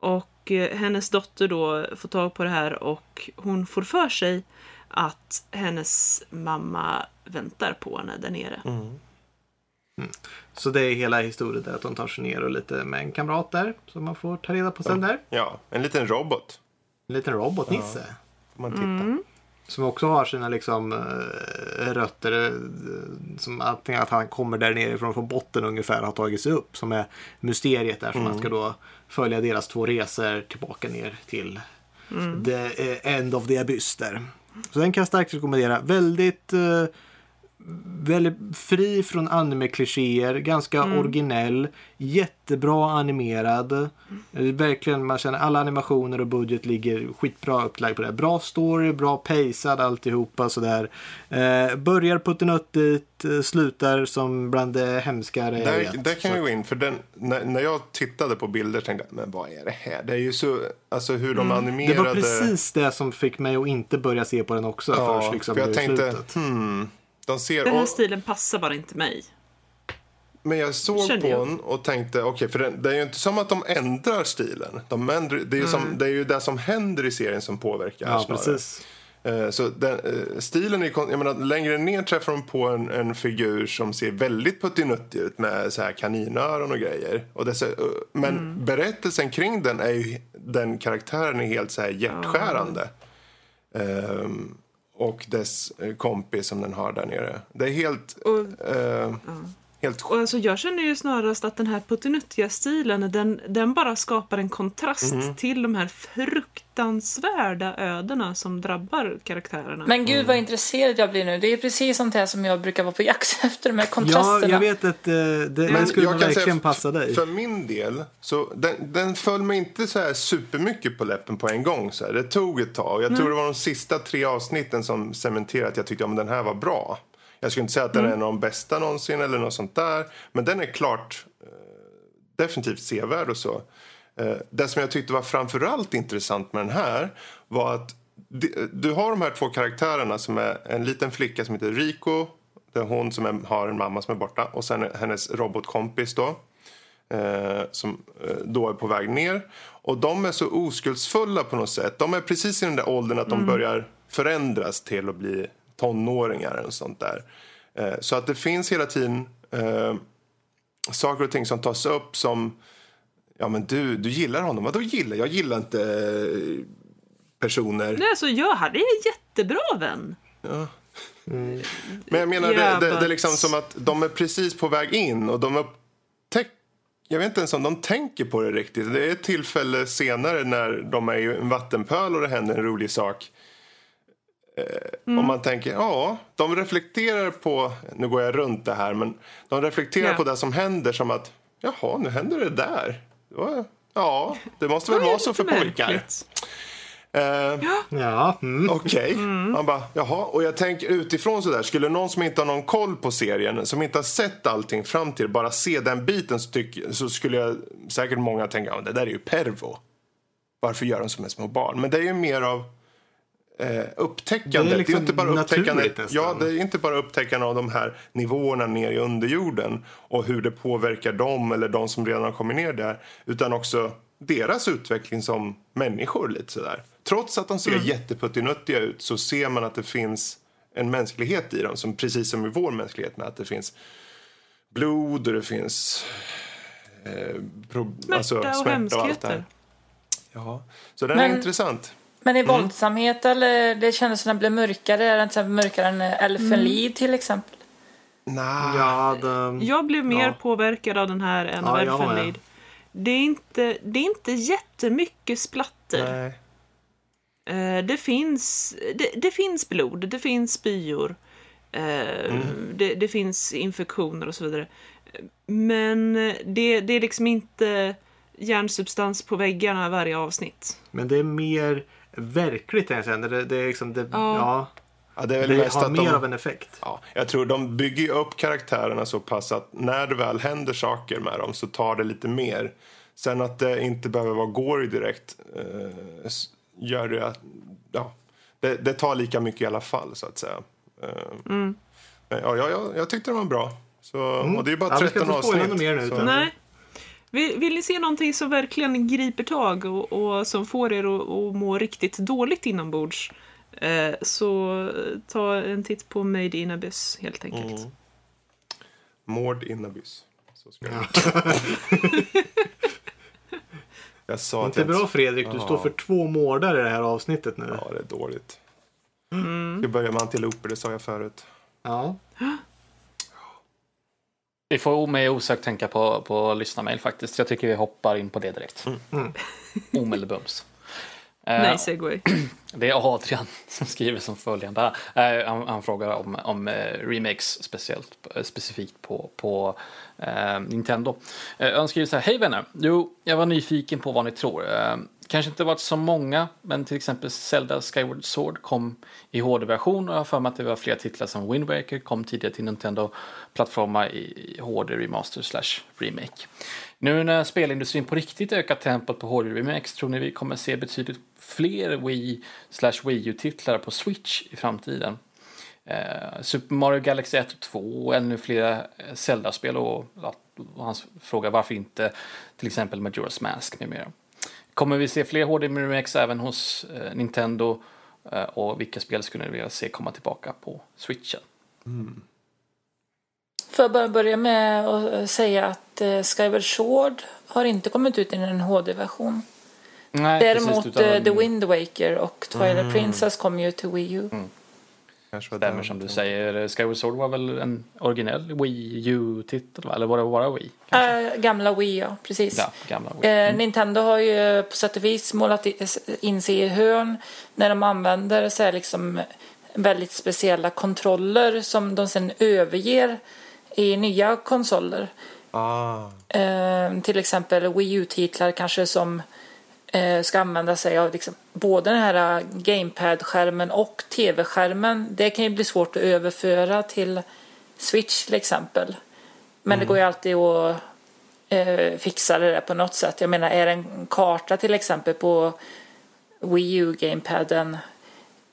Och eh, hennes dotter då får tag på det här och hon får för sig att hennes mamma väntar på henne där nere. Mm. Mm. Så det är hela historien där att hon tar sig ner och lite med en kamrat där som man får ta reda på sen där. Ja, en liten robot. En liten robot-Nisse. Ja. man titta. Mm. Som också har sina liksom, äh, rötter. Äh, som antingen att han kommer där nerifrån från botten ungefär har tagit sig upp. Som är mysteriet där. Som mm. man ska då följa deras två resor tillbaka ner till mm. the uh, end of the abyss där. Så den kan jag starkt rekommendera. Väldigt uh, väldigt fri från anime-klichéer, ganska mm. originell, jättebra animerad. Mm. Verkligen, man känner alla animationer och budget ligger skitbra upplagd på det. Bra story, bra pacead alltihopa sådär. Eh, börjar puttinuttigt, eh, slutar som bland det hemskare där, jag vet. Där kan jag gå in, för den, när, när jag tittade på bilder tänkte jag, men vad är det här? Det är ju så, alltså hur de mm. animerade. Det var precis det som fick mig att inte börja se på den också ja, först liksom för jag tänkte, slutet. Hmm, de ser, den här och, stilen passar bara inte mig. Men jag såg Känner på jag. den och tänkte, okej, okay, för den, det är ju inte som att de ändrar stilen. De ändrar, det, är ju mm. det är ju det som händer i serien som påverkar. Ja, precis. Uh, så den, uh, stilen är, jag menar, längre ner träffar de på en, en figur som ser väldigt puttinuttig ut med så här kaninöron och grejer. Och dessa, uh, men mm. berättelsen kring den är ju, den karaktären är helt så här hjärtskärande. Um, och dess eh, kompis som den har där nere. Det är helt... Och, eh, ja. Helt... Och alltså jag känner ju snarast att den här puttinuttiga stilen, den, den bara skapar en kontrast mm. till de här fruktansvärda ödena som drabbar karaktärerna. Men gud vad mm. intresserad jag blir nu. Det är precis sånt här som jag brukar vara på jakt efter, de här kontrasterna. Ja, jag vet att uh, det, Men skulle verkligen säga, passa dig. För min del, så den, den föll mig inte så här supermycket på läppen på en gång. Så här. Det tog ett tag. Jag mm. tror det var de sista tre avsnitten som cementerade att jag tyckte att ja, den här var bra. Jag skulle inte säga att den mm. är en av de bästa någonsin eller något sånt där. Men den är klart eh, definitivt sevärd och så. Eh, det som jag tyckte var framförallt intressant med den här var att du har de här två karaktärerna som är en liten flicka som heter Rico. Det är hon som är, har en mamma som är borta och sen hennes robotkompis då. eh, som eh, då är på väg ner. Och de är så oskuldsfulla på något sätt. De är precis i den där åldern att de börjar förändras till att bli tonåringar och sånt där. Eh, så att det finns hela tiden eh, saker och ting som tas upp som Ja men du, du gillar honom. Vadå gillar? Jag gillar inte eh, personer. Nej, alltså jag hade en jättebra vän. Men jag menar, Yeah, det, det, det är liksom som att de är precis på väg in och de upptäcker jag vet inte ens om de tänker på det riktigt. Det är ett tillfälle senare när de är i en vattenpöl och det händer en rolig sak. Eh, Och man tänker, ja, de reflekterar på, nu går jag runt det här, men de reflekterar Ja. på det som händer som att, jaha, nu händer det där. Ja, det måste väl vara är så för pojkar. Eh, Ja, mm. Okej. Mm. Man bara, jaha. Och jag tänker utifrån sådär, skulle någon som inte har någon koll på serien, som inte har sett allting fram till, bara se den biten så, tyck, så skulle jag säkert många tänka, ja, det där är ju pervo. Varför gör de som med små barn? Men det är ju mer av eh, upptäckandet. Det är liksom ju inte bara upptäckandet. Ja, det är inte bara upptäckandet av de här nivåerna ner i underjorden och hur det påverkar dem eller de som redan har kommit ner där. Utan också deras utveckling som människor lite sådär. Trots att de ser Mm. jätteputtinuttiga ut så ser man att det finns en mänsklighet i dem. Som, precis som i vår mänsklighet med att det finns blod och det finns eh, pro, Smärta alltså, och smärta och allt det här. Ja. Så den Men- är intressant. Men Mm. i våldsamhet eller det kändes som den blev mörkare. Är den till exempel mörkare än Elfenlied till exempel? Nah. ja det, Jag blev mer Ja. påverkad av den här än Ja, av. Elfenlied. Det är, inte, det är inte jättemycket splatter. Nej. Eh, det, finns, det, det finns blod, det finns spyor. Eh, det, det finns infektioner och så vidare. Men det, det är liksom inte järnsubstans på väggarna varje avsnitt. men det är mer verkligt jag säger. Det, det är liksom, det, Ja. ja, Ja, det är väl det mest har att mer de... av en effekt. Ja, jag tror de bygger upp karaktärerna så pass att när det väl händer saker med dem så tar det lite mer. Sen att det inte behöver vara gory direkt eh, gör det att ja, det, det tar lika mycket i alla fall så att säga. Eh, men Ja, ja, ja, jag tyckte den var bra. Så, Och det är bara Ja, vi ska 13 inte spoila avsnitt. mer nu, så- Nej. Vill, vill ni se någonting som verkligen griper tag och, och som får er att, att må riktigt dåligt inombords eh, så ta en titt på Made in Abyss helt enkelt. Mm. Mord in abyss. Så ska jag. jag sa att Inte jag bra Fredrik, du Ja. står för två mårdar i det här avsnittet nu. Ja, det är dåligt. Mm. Ska börja med antiloper, det sa jag förut. Ja. Vi får mig osökt tänka på, på lyssnarmail faktiskt. Jag tycker vi hoppar in på det direkt. Mm. Omedelbums. Eh, Nej, segway. Det är Adrian som skriver som följande. Eh, han, han frågar om, om eh, remakes speciellt, specifikt på, på eh, Nintendo. Han skriver så här. Hej vänner! Jo, jag var nyfiken på vad ni tror. Kanske inte varit så många, men till exempel Zelda Skyward Sword kom i HD-version och jag har för mig att det var flera titlar som Wind Waker kom tidigare till Nintendo-plattformar i HD Remaster slash Remake. Nu när spelindustrin på riktigt ökar tempot på HD Remakes tror ni vi kommer se betydligt fler Wii slash Wii U-titlar på Switch i framtiden? Eh, Super Mario Galaxy 1 och 2 och ännu fler eh, Zelda-spel och, och hans fråga varför inte till exempel Majora's Mask med mera. Kommer vi se fler HD Remakes även hos eh, Nintendo eh, och vilka spel skulle ni vilja se komma tillbaka på Switchen? Får jag bara börja med att säga att eh, Skyward Sword har inte kommit ut i en HD-version. Däremot precis, utan- eh, The Wind Waker och Twilight Princess kom ju till Wii U. Var Stämmer som du säger. Skyward Sword var väl en originell Wii U-titel, eller var det bara Wii? Äh, gamla Wii, ja. Precis. Ja, gamla Wii. Eh, Nintendo har ju på sätt och vis målat in sig i hörn när de använder så här liksom väldigt speciella kontroller som de sen överger i nya konsoler. Ah, Eh, till exempel Wii U-titlar kanske som eh, ska använda sig av liksom, både den här gamepad-skärmen och tv-skärmen. Det kan ju bli svårt att överföra till Switch till exempel. Men det går ju alltid att eh, fixa det där på något sätt. Jag menar, är det en karta till exempel på Wii U-gamepaden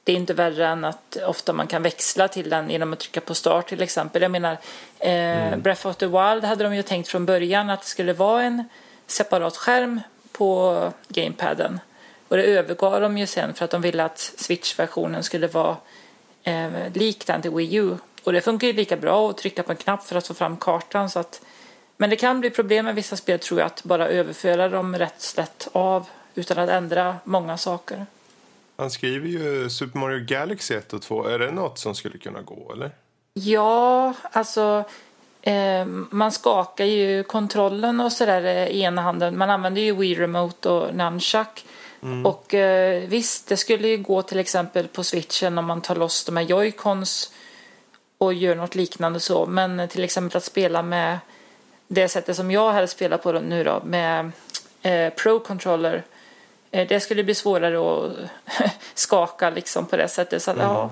det är inte värre än att ofta man kan växla till den genom att trycka på start till exempel. Jag menar, eh, mm. Breath of the Wild hade de ju tänkt från början att det skulle vara en separat skärm på gamepaden. Och det övergav de ju sen för att de ville att Switch-versionen skulle vara eh, lik den till Wii U. Och det funkar ju lika bra att trycka på en knapp för att få fram kartan. Så att, men det kan bli problem med vissa spel tror jag att bara överföra dem rätt slätt av utan att ändra många saker. Han skriver ju Super Mario Galaxy 1 och 2. Är det något som skulle kunna gå eller? Ja, alltså man skakar ju kontrollen och sådär i ena handen. Man använder ju Wii Remote och Nunchuck. Mm. Och eh, visst, det skulle ju gå till exempel på switchen om man tar loss de här joycons och gör något liknande så. Men till exempel att spela med det sättet som jag hade spelat på nu då med eh, Pro Controller. Eh, det skulle bli svårare att skaka liksom på det sättet. Så att, mm. ja,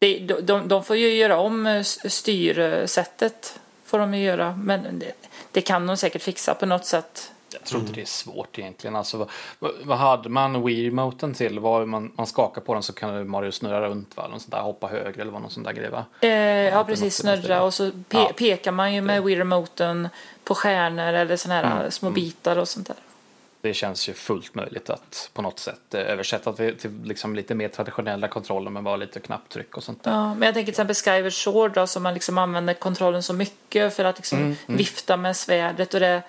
det, de, de, får ju göra om eh, styrsättet. Får de ju göra. Men det, det kan de säkert fixa på något sätt. Jag tror inte mm. det är svårt egentligen. Alltså, vad, vad hade man Wii-remoten till? Var man, man skakar på den så kan Mario snurra runt va? Någon sån där, hoppa höger eller vad någon sån där grej va? Eh, ja precis, snurra och så pe ja. pekar man ju med Wii-remoten på stjärnor eller såna här mm. små bitar och sånt där. Det känns ju fullt möjligt att på något sätt eh, översätta till, liksom lite mer traditionella kontroller med bara lite knapptryck och sånt där. Ja, men jag tänker till exempel Skyward Sword då, som man liksom använder kontrollen så mycket för att liksom mm, mm. vifta med svärdet och det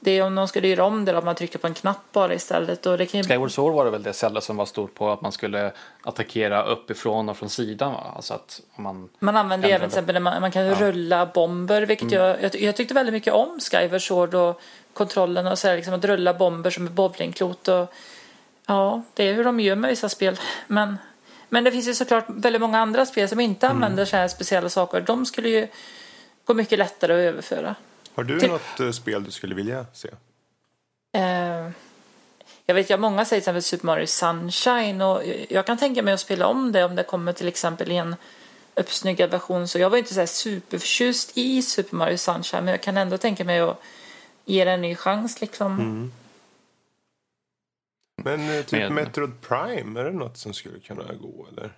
det är om de skulle göra om det då, om man trycker på en knapp bara istället. Och det kan ju... Skyward Sword var det väl det Zelda som var stort på att man skulle attackera uppifrån och från sidan va? Alltså att man... Man använder även till exempel man, man kan ja. rulla bomber vilket mm. jag, jag, jag, tyckte väldigt mycket om Skyward Sword och kontrollen och så här, liksom att rulla bomber som ett bowlingklot och ja, det är hur de gör med vissa spel. Men, men det finns ju såklart väldigt många andra spel som inte mm. använder så här speciella saker. De skulle ju gå mycket lättare att överföra. Har du till... något uh, spel du skulle vilja se? Uh, jag vet att många säger till exempel Super Mario Sunshine och jag kan tänka mig att spela om det om det kommer till exempel i en uppsnyggad version. Så jag var inte så här superförtjust i Super Mario Sunshine men jag kan ändå tänka mig att ge det en ny chans liksom. Mm. Men uh, typ men... Metroid Prime, är det något som skulle kunna gå eller?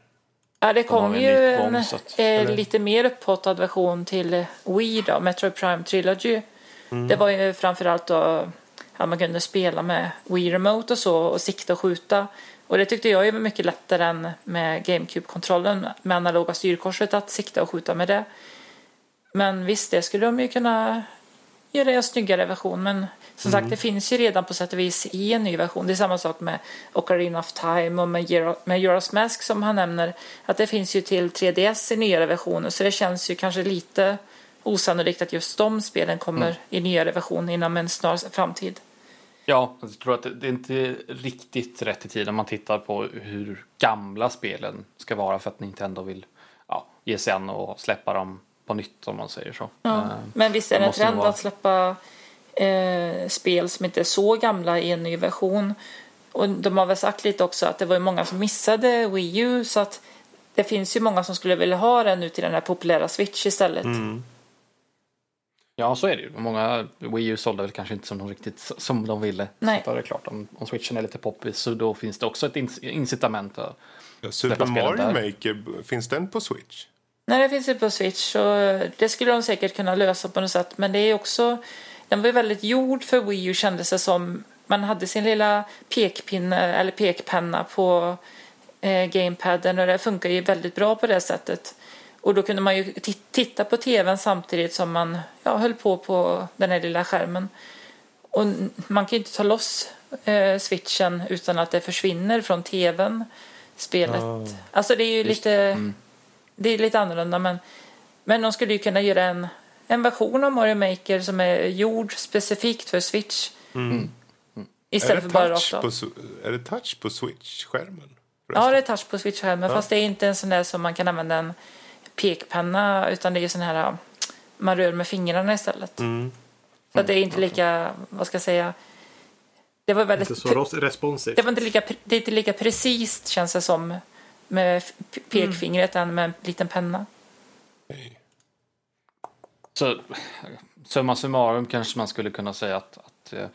Ja, det kom ju en, eh, lite mer upphottad version till Wii då, Metroid Prime Trilogy. Mm. Det var ju framförallt då att man kunde spela med Wii Remote och så och sikta och skjuta. Och det tyckte jag var mycket lättare än med GameCube-kontrollen med analoga styrkorset att sikta och skjuta med det. Men visst, det skulle de ju kunna göra en snyggare version. Men som mm. sagt, det finns ju redan på sätt och vis i en ny version. Det är samma sak med Ocarina of Time och med, Euro, med Euros Mask som han nämner. Att det finns ju till 3DS i nyare versioner. Så det känns ju kanske lite osannolikt att just de spelen kommer mm. i nyare version inom en snar framtid. Ja, jag tror att det är inte riktigt rätt i tid om man tittar på hur gamla spelen ska vara för att Nintendo vill ja, ge sig an och släppa dem på nytt om man säger så. Ja. Eh, men visst är det en trend vara... att släppa eh, spel som inte är så gamla i en ny version. Och de har väl sagt lite också att det var många som missade Wii U så att det finns ju många som skulle vilja ha den nu till den här populära Switch istället. Mm. Ja, så är det ju. Många Wii U sålde väl kanske inte som de riktigt som de ville. Nej. Så det är klart, om, om Switchen är lite poppis så då finns det också ett incitament att ja, Super Mario Maker, finns den på Switch? Nej, det finns ju på Switch så det skulle de säkert kunna lösa på något sätt. Men det är också den var väldigt gjord för Wii U kändes det som. Man hade sin lilla pekpinne eller pekpenna på eh, gamepaden och det funkar ju väldigt bra på det sättet. Och då kunde man ju titta på tvn samtidigt som man ja, höll på på den här lilla skärmen. Och man kan ju inte ta loss eh, switchen utan att det försvinner från tvn, spelet. Oh. Alltså det är ju lite, mm. Det är lite annorlunda men, men de skulle ju kunna göra en en version av Mario Maker som är gjord specifikt för Switch. Mm. Mm. Istället för bara rakt av. Är det touch på Switch-skärmen? Ja, det är touch på Switch-skärmen. Ja. Fast det är inte en sån där som man kan använda en pekpenna. Utan det är sån här man rör med fingrarna istället. Mm. Så det är inte lika, vad ska jag säga. Det var väldigt... Inte så responsivt. Det var inte lika, det är inte lika precis känns det som med pekfingret mm. än med en liten penna. Så summa summarum kanske man skulle kunna säga att, att eh,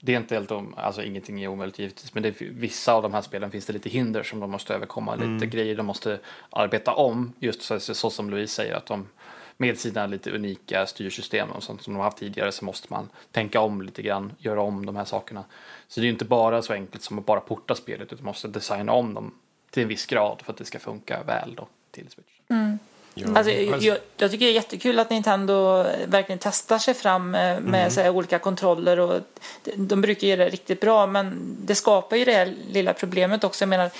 det är inte helt om, alltså ingenting är omöjligt givetvis, men det, vissa av de här spelen finns det lite hinder som de måste överkomma, lite Mm. grejer de måste arbeta om, just så, så som Louise säger, att de med sina lite unika styrsystem och sånt som de har haft tidigare så måste man tänka om lite grann, göra om de här sakerna. Så det är ju inte bara så enkelt som att bara porta spelet, utan man måste designa om dem till en viss grad för att det ska funka väl då till Switch. Ja. Alltså, jag, jag, jag tycker det är jättekul att Nintendo verkligen testar sig fram eh, med så här, olika kontroller och de, de brukar göra det riktigt bra men det skapar ju det här lilla problemet också. Jag menar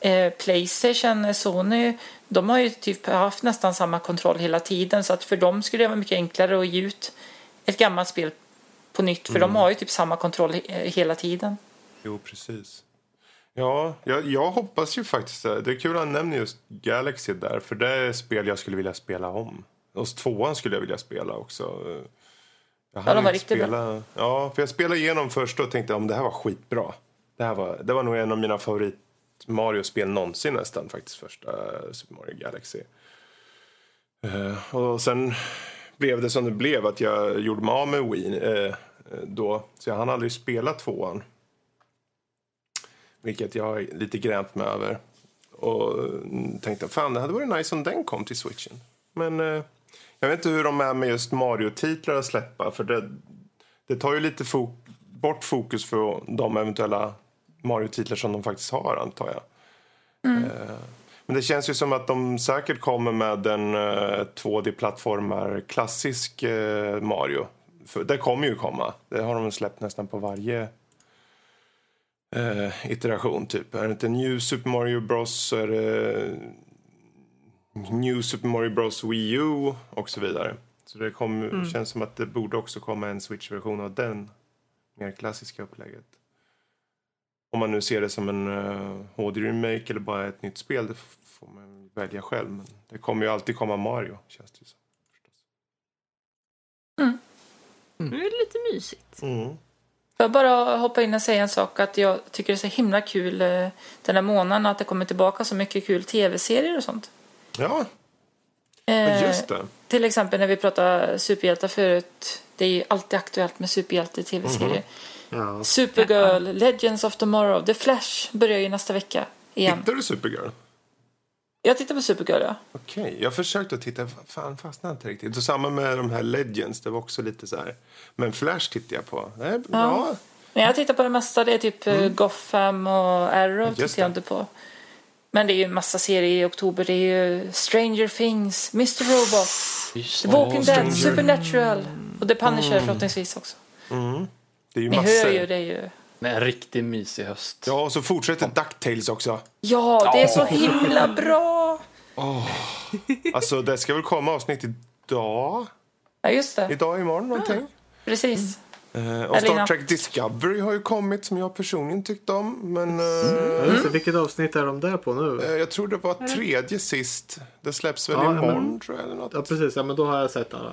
eh, Playstation, Sony, de har ju typ haft nästan samma kontroll hela tiden så att för dem skulle det vara mycket enklare att ge ut ett gammalt spel på nytt för de har ju typ samma kontroll he- hela tiden. Jo, precis. Ja, jag, jag hoppas ju faktiskt det. Det är kul att han nämner just Galaxy där, för det är spel jag skulle vilja spela om. Och tvåan skulle jag vilja spela också. Jag de var riktigt bra. spela, Ja, för jag spelade igenom först och tänkte om det här var skitbra. Det, här var, det var nog en av mina favorit Mario-spel någonsin nästan faktiskt, första Super Mario Galaxy. Eh, och sen blev det som det blev, att jag gjorde mig av med Wii eh, då. Så jag hann aldrig spela tvåan. Vilket jag är lite grämt med över. Och mm, tänkte, fan det hade varit nice om den kom till switchen. Men eh, jag vet inte hur de är med just Mario-titlar att släppa. För det, det tar ju lite fo- bort fokus för de eventuella Mario-titlar som de faktiskt har, antar jag. Eh, men det känns ju som att de säkert kommer med en eh, 2D-plattformar klassisk eh, Mario. För det kommer ju komma. Det har de släppt nästan på varje eh, iteration typ. Är det inte New Super Mario Bros så är det New Super Mario Bros Wii U och så vidare. Så det kom, känns som att det borde också komma en Switch-version av den mer klassiska upplägget. Om man nu ser det som en uh, HD-remake eller bara ett nytt spel, det får man välja själv. Men det kommer ju alltid komma Mario, känns det ju som. Nu är det lite mysigt. Mm. Jag bara hoppa in och säga en sak att jag tycker det är så himla kul eh, den här månaden att det kommer tillbaka så mycket kul tv-serier och sånt. Ja, Eh, just det. Till exempel när vi pratade superhjältar förut. Det är ju alltid aktuellt med superhjälte-tv-serier. Mhm. Ja. Supergirl, Legends of Tomorrow, The Flash börjar ju nästa vecka igen. Hittar du Supergirl? Jag tittar på Supergirl ja. Okej, jag försökte att titta, fan fastnade inte riktigt. Och samma med de här Legends, det var också lite så här. Men Flash tittade jag på. Det är bra. Men jag tittar på det mesta. Det är typ mm. Gotham och Arrow Just tittar jag inte på. Men det är ju en massa serier i oktober. Det är ju Stranger Things, Mr Robot, The Walking Stranger. Dead, Supernatural och The Punisher förhoppningsvis också. Det är ju Ni massor. hör ju det är ju. Är en riktigt mysig höst. Ja, och så fortsätter DuckTales också. Ja, det är så himla bra! Alltså, det ska väl komma avsnitt idag? Ja, just det. Idag, imorgon någonting. Precis. Eh, och Eller Star. Trek Discovery har ju kommit som jag personligen tyckte om. Men eh, vet inte, vilket avsnitt är de där på nu? eh, jag tror det var tredje sist. Det släpps väl Ja, imorgon men- tror jag. Eller något. Ja precis, ja, men då har jag sett alla.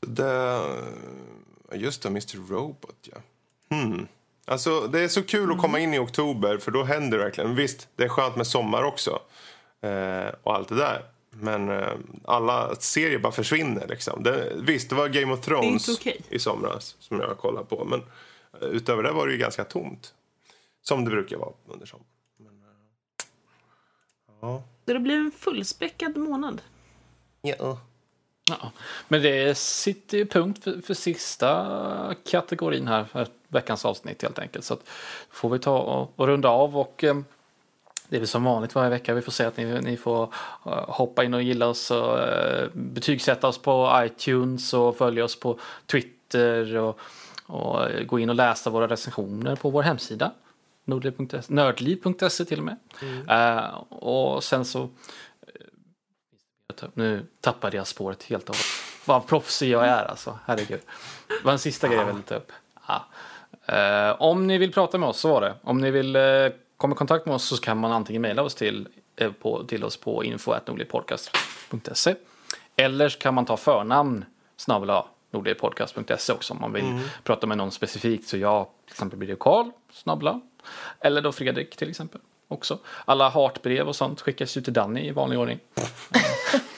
Det, just det, Mr Robot, ja. Hmm. Alltså, det är så kul att komma in i oktober, för då händer det verkligen. Visst, det är skönt med sommar också. Eh, och allt det där. Men eh, alla serier bara försvinner. Liksom. Det, visst, det var Game of Thrones okej. i somras som jag kollade på. Men eh, utöver det var det ju ganska tomt. Som det brukar vara under sommaren. Men, eh, ja. Så det blir en fullspäckad månad. Ja. Ja. Men det sitter ju punkt för, för sista kategorin här, för veckans avsnitt helt enkelt. Så att får vi ta och, och runda av och eh, det är väl som vanligt varje vecka. Vi får se att ni, ni får eh, hoppa in och gilla oss och uh, betygsätta oss på iTunes och följa oss på Twitter och, och eh, gå in och läsa våra recensioner på vår hemsida. Nördliv.se till och med. Eh, och sen så nu tappade jag spåret helt och hållet. Vad proffsig jag är alltså, herregud. Det var en sista grej jag ville ta upp. Ja. Eh, om ni vill prata med oss, så var det. Om ni vill eh, komma i kontakt med oss så kan man antingen mejla oss till, eh, på, till oss på info.nordligpodcast.se eller så kan man ta förnamn snabel nordligpodcast.se också om man vill prata med någon specifikt. Så jag till exempel blir det Karl snabla eller då Fredrik till exempel också. Alla hatbrev och sånt skickas ju till Danny i vanlig ordning.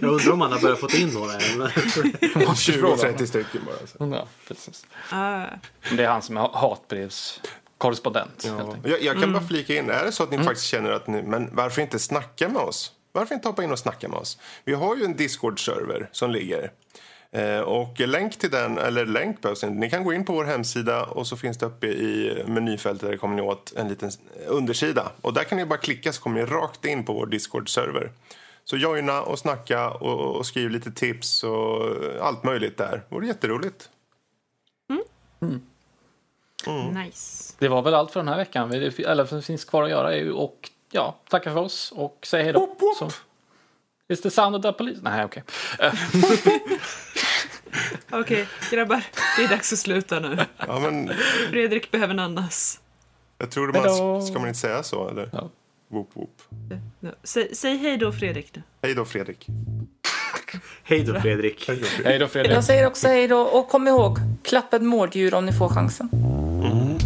Jag undrar om han har börjat få in några än. 20-30 stycken bara. Så. Ja, precis. Ah, Det är han som är hatbrevskorrespondent. helt Ja. Jag, jag kan bara flika in, är det så att ni faktiskt känner att ni, men varför inte snacka med oss? Varför inte hoppa in och snacka med oss? Vi har ju en Discord-server som ligger. Eh, och länk till den, eller länk behövs inte. Ni kan gå in på vår hemsida och så finns det uppe i menyfältet där kommer ni åt en liten undersida. Och där kan ni bara klicka så kommer ni rakt in på vår Discord-server. Så joina och snacka och, och skriv lite tips och allt möjligt där. Det vore jätteroligt. nice. Det var väl allt för den här veckan. Det eller som finns kvar att göra är ju och ja, tacka för oss och säga hej då. Whoop, whoop. Så, Is the sound of the police? Nej, okej. Okej, grabbar. Det är dags att sluta nu. Ja, men Fredrik behöver andas. jag tror man, ska man inte säga så eller? Ja. Whoop, whoop. Säg, säg hej då, Fredrik. Nu. Hej då Fredrik. Hej då Fredrik. Hej då Fredrik. Jag säger också hej då och kom ihåg, klappa ett mårddjur om ni får chansen. Åh,